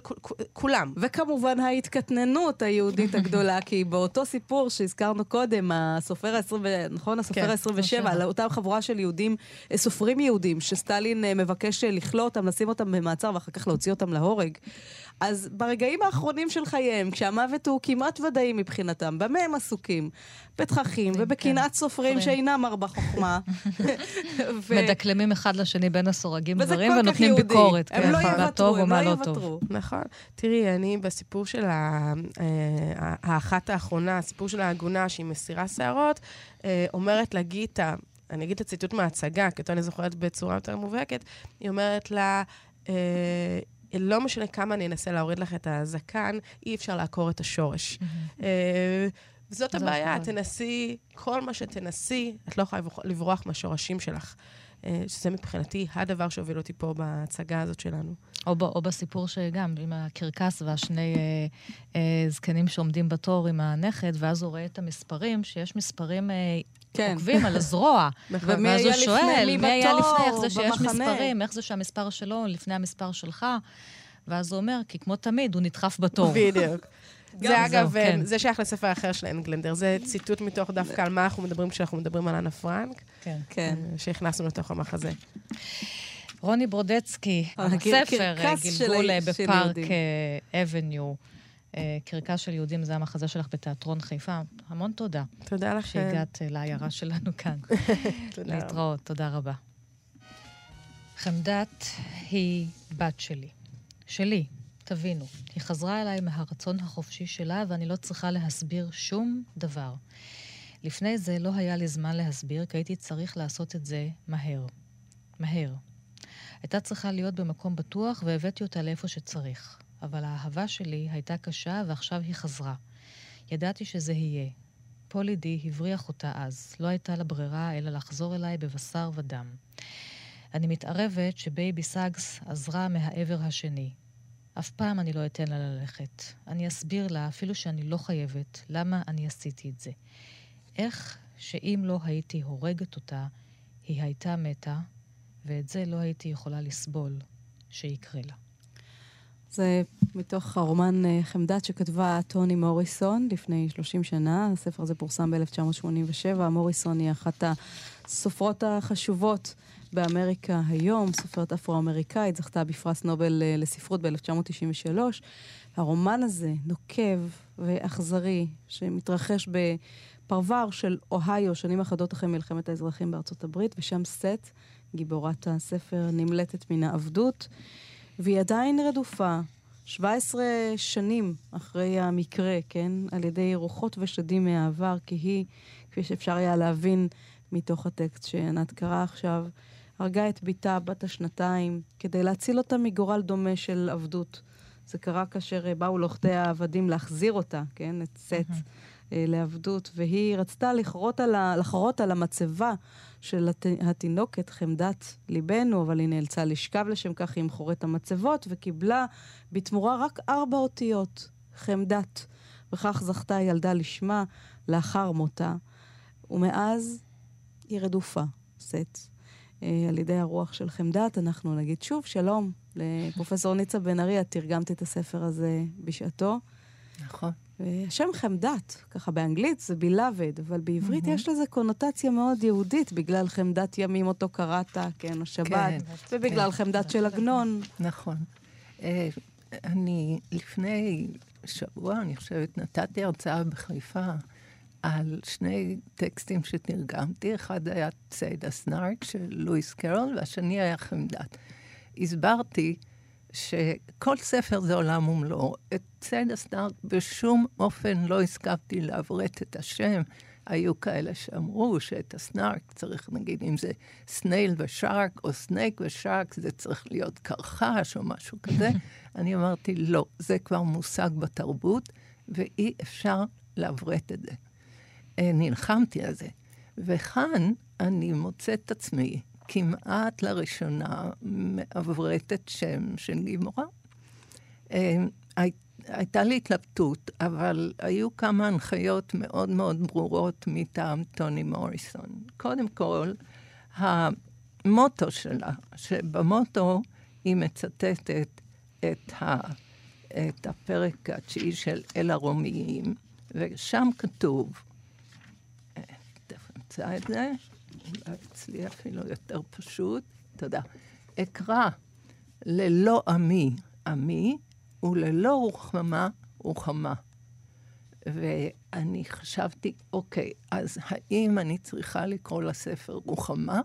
J: כולם.
C: וכמובן ההתקטננות היהודית הגדולה, (laughs) כי באותו סיפור שהזכרנו קודם, הסופר ה-20, נכון? הסופר
J: כן,
C: ה-27, על אותה חבורה של יהודים, אה, סופרים יהודים, שסטלין אה, מבקש אה, לכלוא אותם, לשים אותם במעצר ואחר כך להוציא אותם להורג. אז ברגעים האחרונים של חייהם, כשהמוות הוא כמעט ודאי מבחינתם, במה הם עסוקים? בתככים
D: כן,
C: ובקנאת סופרים שאינם הרבה חוכמה. (laughs)
D: מדקלמים אחד לשני בין הסורגים דברים ונותנים. ביקורת.
C: הם
D: כן,
C: לא
D: מה
C: יוותרו,
D: טוב
C: הם
D: ומה
C: לא
D: לא טוב.
C: יוותרו.
J: נכון. תראי, אני בסיפור של ה- אה, האחת האחרונה, הסיפור של העגונה שהיא מסירה שערות, אה, אומרת לה גיטה, אני אגיד את הציטוט מההצגה, כי אותו אני זוכרת בצורה יותר מובהקת, היא אומרת לה, אה, לא משנה כמה אני אנסה להוריד לך את הזקן, אי אפשר לעקור את השורש. אה, זאת
D: זה
J: הבעיה,
D: נכון.
J: תנסי, כל מה שתנסי, את לא יכולה לברוח- לברוח מהשורשים שלך. אה, שזה מבחינתי הדבר שהוביל אותי פה בהצגה הזאת שלנו.
D: או, ב, או בסיפור שגם, עם הקרקס והשני אה, אה, זקנים שעומדים בתור עם הנכד, ואז הוא רואה את המספרים, שיש מספרים אה,
C: כן.
D: עוקבים על הזרוע. (laughs)
C: נכון.
D: ואז הוא שואל,
C: מי
D: היה לפני, איך זה שיש
C: במחנה?"
D: מספרים, איך זה שהמספר שלו לפני המספר שלך? ואז הוא אומר, כי כמו תמיד, הוא נדחף בתור. (laughs)
J: בדיוק. (laughs) זה אגב,
D: זהו, כן.
J: זה שייך לספר אחר של אנגלנדר. זה ציטוט מתוך דווקא על מה אנחנו מדברים כשאנחנו מדברים על אנה פרנק,
D: כן.
C: כן.
J: אה, שהכנסנו לתוך המחזה.
D: רוני ברודצקי, הספר, אה,
C: של
D: גלגול אה, בפארק. אה, אבניו. אה, קרקס של יהודים, זה המחזה שלך בתיאטרון חיפה. המון תודה
J: תודה לכם.
D: שהגעת אה, לעיירה שלנו כאן. (laughs)
J: תודה.
D: להתראות, תודה רבה. חמדת היא בת שלי. שלי, תבינו. היא חזרה אליי מהרצון החופשי שלה, ואני לא צריכה להסביר שום דבר. לפני זה לא היה לי זמן להסביר, כי הייתי צריך לעשות את זה מהר. מהר. הייתה צריכה להיות במקום בטוח, והבאתי אותה לאיפה שצריך. אבל האהבה שלי הייתה קשה, ועכשיו היא חזרה. ידעתי שזה יהיה. פול די הבריח אותה אז. לא הייתה לה ברירה אלא לחזור אליי בבשר ודם. אני מתערבת שבייבי סאגס עזרה מהעבר השני. אף פעם אני לא אתן לה ללכת. אני אסביר לה, אפילו שאני לא חייבת, למה אני עשיתי את זה. איך שאם לא הייתי הורגת אותה, היא הייתה מתה, ואת זה לא הייתי יכולה לסבול שיקרה לה.
C: זה מתוך הרומן אה, חמדת שכתבה טוני מוריסון לפני 30 שנה. הספר הזה פורסם ב-1987. מוריסון היא אחת הסופרות החשובות באמריקה היום, סופרת אפרו-אמריקאית, זכתה בפרס נובל אה, לספרות ב-1993. הרומן הזה נוקב ואכזרי, שמתרחש בפרבר של אוהיו, שנים אחדות אחרי מלחמת האזרחים בארצות הברית, ושם סט, גיבורת הספר, נמלטת מן העבדות. והיא עדיין רדופה, 17 שנים אחרי המקרה, כן? על ידי רוחות ושדים מהעבר, כי היא, כפי שאפשר היה להבין מתוך הטקסט שענת קרא עכשיו, הרגה את בתה בת השנתיים כדי להציל אותה מגורל דומה של עבדות. זה קרה כאשר אה, באו לוכדי העבדים להחזיר אותה, כן? את סט. אה, לעבדות, והיא רצתה לכרות על, ה, לחרות על המצבה של הת, התינוקת, חמדת ליבנו, אבל היא נאלצה לשכב לשם כך עם חורת המצבות, וקיבלה בתמורה רק ארבע אותיות, חמדת. וכך זכתה הילדה לשמה לאחר מותה, ומאז היא רדופה, סט. אה, על ידי הרוח של חמדת, אנחנו נגיד שוב שלום לפרופסור ניצה בן ארי, את תרגמת את הספר הזה בשעתו.
E: נכון.
C: השם חמדת, ככה באנגלית זה beloved, אבל בעברית mm-hmm. יש לזה קונוטציה מאוד יהודית, בגלל חמדת ימים אותו קראת, כן, השבת,
E: כן,
C: ובגלל
E: כן.
C: חמדת של עגנון.
E: נכון. אה, אני לפני שבוע, אני חושבת, נתתי הרצאה בחיפה על שני טקסטים שתרגמתי. אחד היה צייד הסנארק של לואיס קרול, והשני היה חמדת. הסברתי שכל ספר זה עולם ומלואו. את צייד הסנארק בשום אופן לא הסכמתי לעברת את השם. היו כאלה שאמרו שאת הסנארק צריך, נגיד, אם זה סנייל ושארק, או סנייק ושארק, זה צריך להיות קרחש או משהו כזה. (laughs) אני אמרתי, לא, זה כבר מושג בתרבות, ואי אפשר לעברת את זה. אה, נלחמתי על זה. וכאן אני מוצאת את עצמי כמעט לראשונה מעברתת שם של גיבורה. אה, הי- הייתה לי התלבטות, אבל היו כמה הנחיות מאוד מאוד ברורות מטעם טוני מוריסון. קודם כל, המוטו שלה, שבמוטו היא מצטטת את, ה, את הפרק התשיעי של אל הרומיים, ושם כתוב, אה, תכף נמצא את זה, אולי אצלי אפילו יותר פשוט, תודה. אקרא ללא עמי עמי, וללא רוחמה, רוחמה. ואני חשבתי, אוקיי, אז האם אני צריכה לקרוא לספר רוחמה,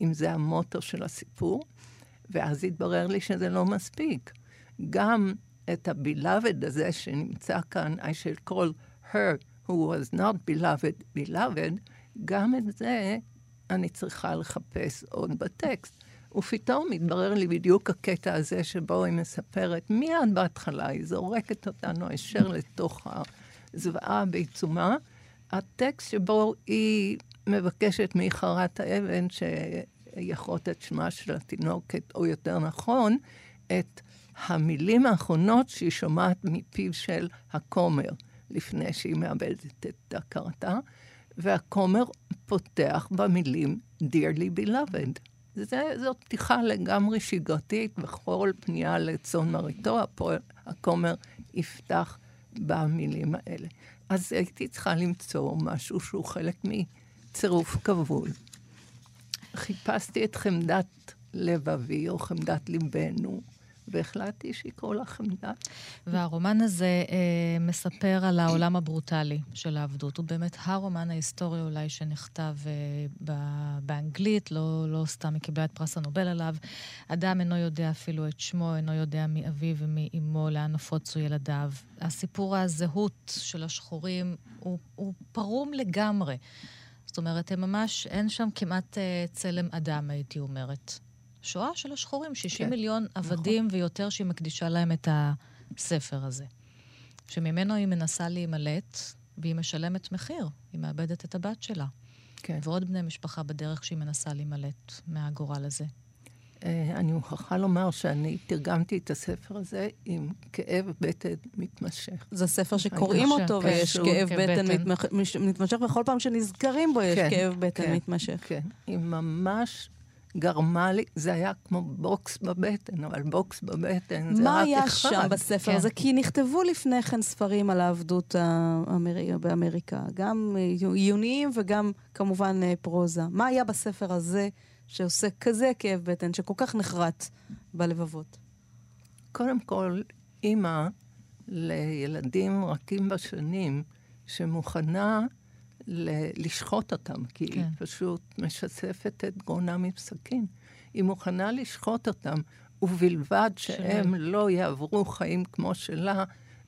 E: אם זה המוטו של הסיפור? ואז התברר לי שזה לא מספיק. גם את ה-beloved הזה שנמצא כאן, I shall call her who was not beloved, beloved, גם את זה אני צריכה לחפש עוד בטקסט. ופתאום התברר לי בדיוק הקטע הזה שבו היא מספרת, מיד בהתחלה היא זורקת אותנו הישר לתוך הזוועה בעיצומה. הטקסט שבו היא מבקשת מחרת האבן שיכרות את שמה של התינוקת, או יותר נכון, את המילים האחרונות שהיא שומעת מפיו של הכומר, לפני שהיא מאבדת את הכרתה, והכומר פותח במילים Dearly Beloved. זה, זו פתיחה לגמרי שגרתית, בכל פנייה לצאן מרעיתו, הכומר יפתח במילים האלה. אז הייתי צריכה למצוא משהו שהוא חלק מצירוף כבול. חיפשתי את חמדת לבבי או חמדת ליבנו, והחלטתי שיקראו לה חמדת.
D: והרומן הזה אה, מספר על העולם הברוטלי של העבדות. הוא באמת הרומן ההיסטורי אולי שנכתב אה, ב- באנגלית, לא, לא סתם היא קיבלה את פרס הנובל עליו. אדם אינו יודע אפילו את שמו, אינו יודע מי אביו ומי אמו, לאן נפוצו ילדיו. הסיפור הזהות של השחורים הוא, הוא פרום לגמרי. זאת אומרת, הם ממש, אין שם כמעט אה, צלם אדם, הייתי אומרת. שואה של השחורים, 60 כן, מיליון נכון. עבדים נכון. ויותר שהיא מקדישה להם את הספר הזה. שממנו היא מנסה להימלט, והיא משלמת מחיר, היא מאבדת את הבת שלה. כן. ועוד בני משפחה בדרך שהיא מנסה להימלט מהגורל הזה.
E: אה, אני מוכרחה לומר שאני תרגמתי את הספר הזה עם כאב בטן מתמשך.
C: זה ספר שקוראים אותו כן, ויש כאב בטן מתמשך, וכל פעם שנזכרים בו יש כן, כאב בטן כן, מתמשך.
E: כן, היא ממש גרמה לי, זה היה כמו בוקס בבטן, אבל בוקס בבטן זה רק אחד.
C: מה היה שם בספר הזה? כי נכתבו לפני כן ספרים על העבדות האמר... באמריקה, גם עיוניים וגם כמובן פרוזה. מה היה בספר הזה שעושה כזה כאב בטן, שכל כך נחרט בלבבות?
E: קודם כל, אימא לילדים רכים בשנים, שמוכנה לשחוט אותם, כי כן. היא פשוט משספת את גרונם עם סכין. היא מוכנה לשחוט אותם, ובלבד שהם שלה. לא יעברו חיים כמו שלה,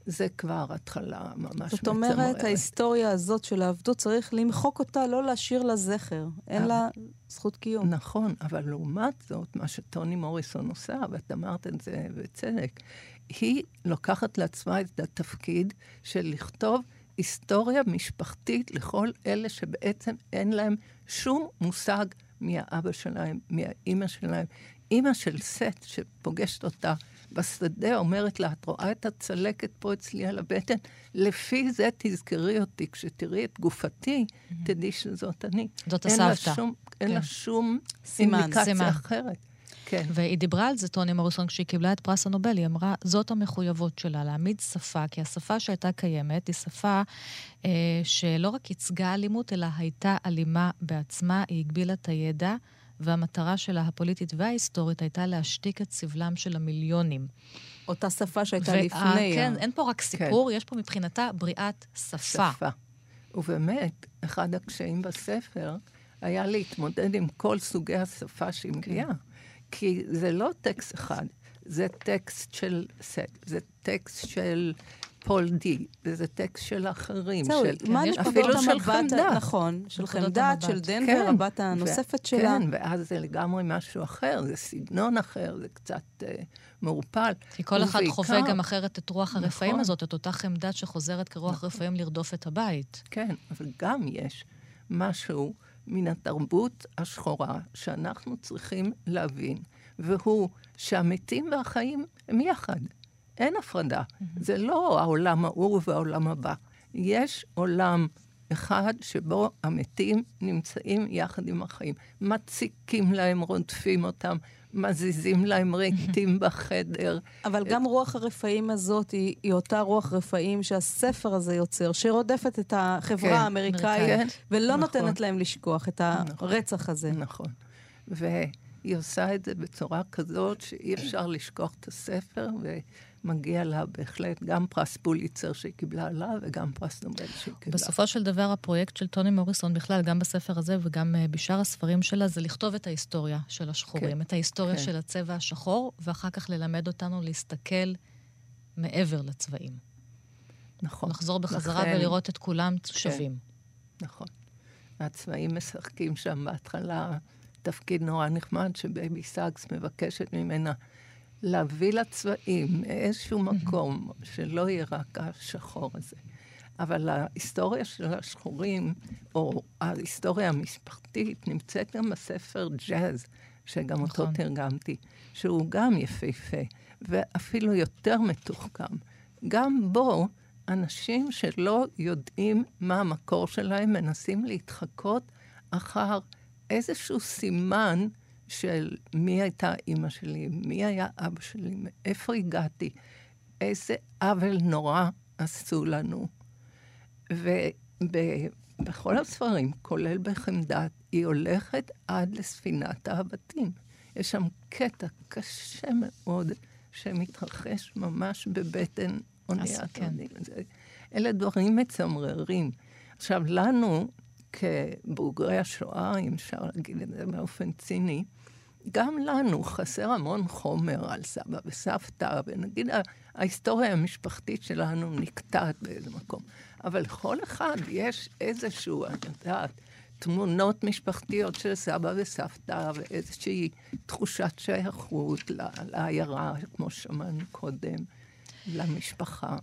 E: זה כבר התחלה ממש מצמררת.
C: זאת אומרת, ההיסטוריה הזאת של העבדות, צריך למחוק אותה, לא להשאיר לה זכר. אין לה זכות קיום.
E: נכון, אבל לעומת זאת, מה שטוני מוריסון עושה, ואת אמרת את זה בצדק, היא לוקחת לעצמה את התפקיד של לכתוב היסטוריה משפחתית לכל אלה שבעצם אין להם שום מושג מי האבא שלהם, מי האימא שלהם. אימא של סט שפוגשת אותה בשדה אומרת לה, את רואה את הצלקת פה אצלי על הבטן? לפי זה תזכרי אותי. כשתראי את גופתי, mm-hmm. תדעי שזאת אני.
D: זאת הסבתא.
E: כן. אין לה שום אינדיקציה אחרת.
D: כן. והיא דיברה על זה, טוני מוריסון, כשהיא קיבלה את פרס הנובל, היא אמרה, זאת המחויבות שלה, להעמיד שפה, כי השפה שהייתה קיימת היא שפה אה, שלא רק ייצגה אלימות, אלא הייתה אלימה בעצמה, היא הגבילה את הידע. והמטרה שלה, הפוליטית וההיסטורית, הייתה להשתיק את סבלם של המיליונים.
C: אותה שפה שהייתה וה, לפני.
D: כן, אין פה רק סיפור, כן. יש פה מבחינתה בריאת שפה. שפה.
E: ובאמת, אחד הקשיים בספר היה להתמודד עם כל סוגי השפה שהיא מגיעה. כן. כי זה לא טקסט אחד, זה טקסט של סת', זה טקסט של פול די, וזה טקסט של אחרים.
C: זהו,
E: של,
C: מה כן, אפילו של חמדת. נכון, של חמדת, של דנבר, כן, הבת הנוספת ו- שלה.
E: כן, ואז זה לגמרי משהו אחר, זה סגנון אחר, זה קצת אה, מעורפל.
D: כי כל אחד חווה גם אחרת את רוח נכון. הרפאים הזאת, את אותה חמדת שחוזרת כרוח נכון. רפאים לרדוף את הבית.
E: כן, אבל גם יש משהו... מן התרבות השחורה שאנחנו צריכים להבין, והוא שהמתים והחיים הם יחד. אין הפרדה. Mm-hmm. זה לא העולם ההוא והעולם הבא. יש עולם אחד שבו המתים נמצאים יחד עם החיים. מציקים להם, רודפים אותם, מזיזים להם רהיטים בחדר.
C: אבל גם רוח הרפאים הזאת היא, היא אותה רוח רפאים שהספר הזה יוצר, שרודפת את החברה כן, האמריקאית, כן, ולא נכון. נותנת להם לשכוח את הרצח הזה.
E: נכון. והיא עושה את זה בצורה כזאת שאי אפשר לשכוח את הספר, מגיע לה בהחלט גם פרס פוליצר שהיא קיבלה לה וגם פרס נובל שהיא קיבלה.
D: בסופו של דבר, הפרויקט של טוני מוריסון בכלל, גם בספר הזה וגם uh, בשאר הספרים שלה, זה לכתוב את ההיסטוריה של השחורים, כן, את ההיסטוריה כן. של הצבע השחור, ואחר כך ללמד אותנו להסתכל מעבר לצבעים.
E: נכון.
D: לחזור בחזרה לכן, ולראות את כולם כן, שווים.
E: נכון. הצבעים משחקים שם בהתחלה תפקיד נורא נחמד, שבייבי סאגס מבקשת ממנה להביא לצבעים מאיזשהו מקום, שלא יהיה רק השחור הזה. אבל ההיסטוריה של השחורים, או ההיסטוריה המשפחתית, נמצאת גם בספר ג'אז, שגם נכון. אותו תרגמתי, שהוא גם יפהפה, ואפילו יותר מתוחכם. גם בו, אנשים שלא יודעים מה המקור שלהם, מנסים להתחקות אחר איזשהו סימן של מי הייתה אימא שלי, מי היה אבא שלי, מאיפה הגעתי, איזה עוול נורא עשו לנו. ובכל הספרים, כולל בחמדת, היא הולכת עד לספינת הבתים. יש שם קטע קשה מאוד שמתרחש ממש בבטן אוניית כן. אלה דברים מצמררים. עכשיו, לנו, כבוגרי השואה, אם אפשר להגיד את זה באופן ציני, גם לנו חסר המון חומר על סבא וסבתא, ונגיד ההיסטוריה המשפחתית שלנו נקטעת באיזה מקום. אבל לכל אחד יש איזשהו, את יודעת, תמונות משפחתיות של סבא וסבתא, ואיזושהי תחושת שייכות לעיירה, כמו ששמענו קודם, למשפחה.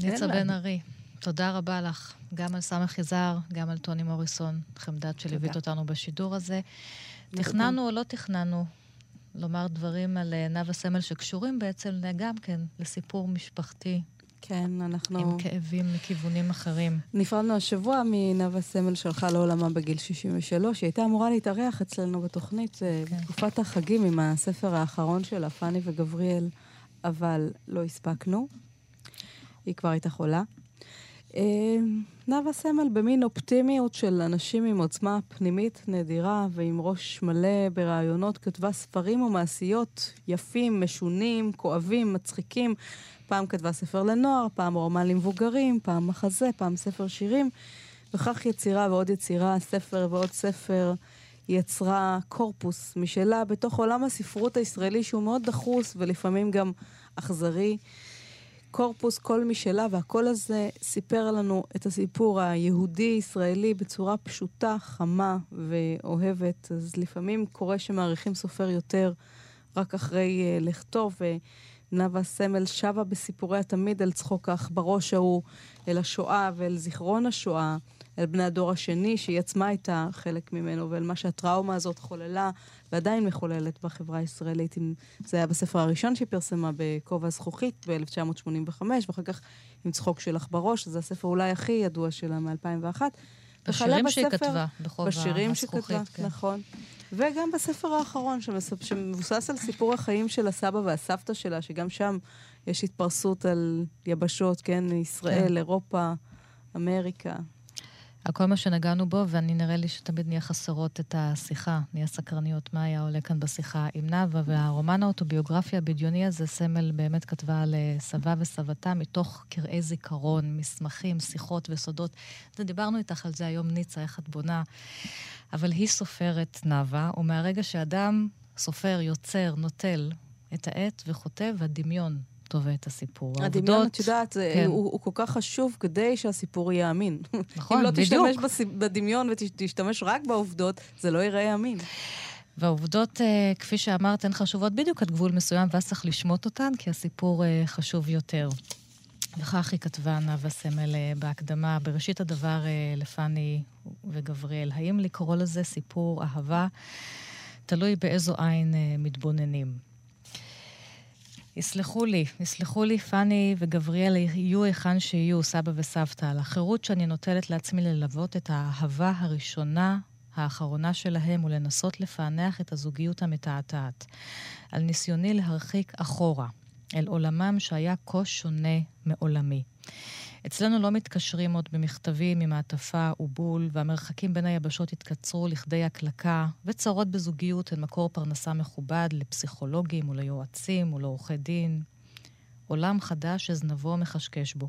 D: ניצה בן ארי, תודה רבה לך, גם על סמך יזהר, גם על טוני מוריסון, חמדת שליווית אותנו בשידור הזה. תכננו או לא תכננו לומר דברים על אה, נאוה סמל שקשורים בעצם גם כן לסיפור משפחתי.
C: כן, אנחנו...
D: עם כאבים מכיוונים אחרים.
C: נפרדנו השבוע מנאוה סמל שהלכה לעולמה בגיל 63. היא הייתה אמורה להתארח אצלנו בתוכנית אה, כן. בתקופת החגים עם הספר האחרון שלה, פאני וגבריאל, אבל לא הספקנו. היא כבר הייתה חולה. אה, נאוה סמל במין אופטימיות של אנשים עם עוצמה פנימית נדירה ועם ראש מלא ברעיונות, כתבה ספרים ומעשיות יפים, משונים, כואבים, מצחיקים. פעם כתבה ספר לנוער, פעם רומן למבוגרים, פעם מחזה, פעם ספר שירים. וכך יצירה ועוד יצירה, ספר ועוד ספר. יצרה קורפוס משלה בתוך עולם הספרות הישראלי שהוא מאוד דחוס ולפעמים גם אכזרי. קורפוס קול משלה, והקול הזה סיפר לנו את הסיפור היהודי-ישראלי בצורה פשוטה, חמה ואוהבת. אז לפעמים קורה שמעריכים סופר יותר רק אחרי uh, לכתוב, ונאוה סמל שבה בסיפוריה תמיד אל צחוק העכברוש ההוא, אל השואה ואל זיכרון השואה. אל בני הדור השני, שהיא עצמה הייתה חלק ממנו, ואל מה שהטראומה הזאת חוללה, ועדיין מחוללת בחברה הישראלית. זה היה בספר הראשון שהיא פרסמה בכובע זכוכית ב-1985, ואחר כך עם צחוק שלך בראש, שזה הספר אולי הכי ידוע שלה מ-2001.
D: בשירים שהיא כתבה, בכובע הזכוכית. בשירים שכתבה,
C: כן. נכון. וגם בספר האחרון, שמבוסס על סיפור החיים של הסבא והסבתא שלה, שגם שם יש התפרסות על יבשות, כן, ישראל, כן. אירופה, אמריקה.
D: על כל מה שנגענו בו, ואני נראה לי שתמיד נהיה חסרות את השיחה, נהיה סקרניות מה היה עולה כאן בשיחה עם נאוה, והרומן האוטוביוגרפי הבדיוני הזה, סמל באמת כתבה על אה, סבה וסבתה מתוך קרעי זיכרון, מסמכים, שיחות וסודות. דיברנו איתך על זה היום, ניצה, איך את בונה. אבל היא סופרת נאוה, ומהרגע שאדם סופר, יוצר, נוטל את העט וכותב, הדמיון טובה את הסיפור.
C: הדמיון, את יודעת, כן. הוא, הוא כל כך חשוב כדי שהסיפור יהיה אמין.
D: נכון,
C: בדיוק. אם לא
D: בדיוק.
C: תשתמש בדמיון ותשתמש רק בעובדות, זה לא ייראה אמין.
D: והעובדות, אה, כפי שאמרת, הן חשובות בדיוק עד גבול מסוים, ואז צריך לשמוט אותן, כי הסיפור אה, חשוב יותר. וכך היא כתבה נאוה סמל אה, בהקדמה, בראשית הדבר לפני וגבריאל. האם לקרוא לזה סיפור אהבה? תלוי באיזו עין מתבוננים. יסלחו לי, יסלחו לי פאני וגבריאל, יהיו היכן שיהיו, סבא וסבתא, על החירות שאני נוטלת לעצמי ללוות את האהבה הראשונה, האחרונה שלהם, ולנסות לפענח את הזוגיות המתעתעת. על ניסיוני להרחיק אחורה, אל עולמם שהיה כה שונה מעולמי. אצלנו לא מתקשרים עוד במכתבים עם מעטפה ובול, והמרחקים בין היבשות התקצרו לכדי הקלקה, וצרות בזוגיות הן מקור פרנסה מכובד לפסיכולוגים וליועצים ולעורכי דין. עולם חדש שזנבו מחשקש בו.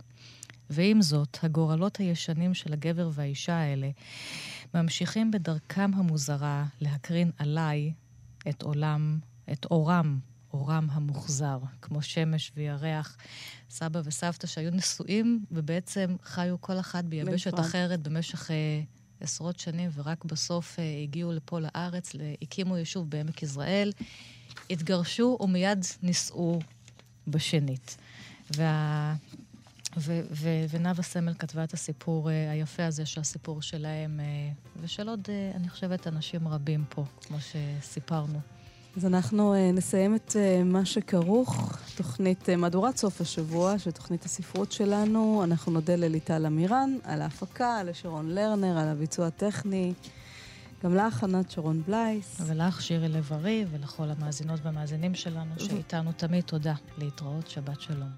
D: ועם זאת, הגורלות הישנים של הגבר והאישה האלה ממשיכים בדרכם המוזרה להקרין עליי את עולם, את אורם, אורם המוחזר, כמו שמש וירח. סבא וסבתא שהיו נשואים ובעצם חיו כל אחת ביבשת
C: בנפרד.
D: אחרת במשך אה, עשרות שנים, ורק בסוף אה, הגיעו לפה לארץ, הקימו יישוב בעמק יזרעאל, התגרשו ומיד נישאו בשנית. וה... ו- ו- ונאוה סמל כתבה את הסיפור אה, היפה הזה, שהסיפור שלהם, אה, ושל עוד, אה, אני חושבת, אנשים רבים פה, כמו שסיפרנו.
C: אז אנחנו uh, נסיים את uh, מה שכרוך, תוכנית uh, מהדורת סוף השבוע, של תוכנית הספרות שלנו. אנחנו נודה לליטל אמירן על ההפקה, לשרון לרנר, על הביצוע הטכני. גם לך, ענת שרון בלייס.
D: ולך, שירי לב-ארי, ולכל המאזינות והמאזינים שלנו, שאיתנו תמיד תודה. להתראות, שבת שלום.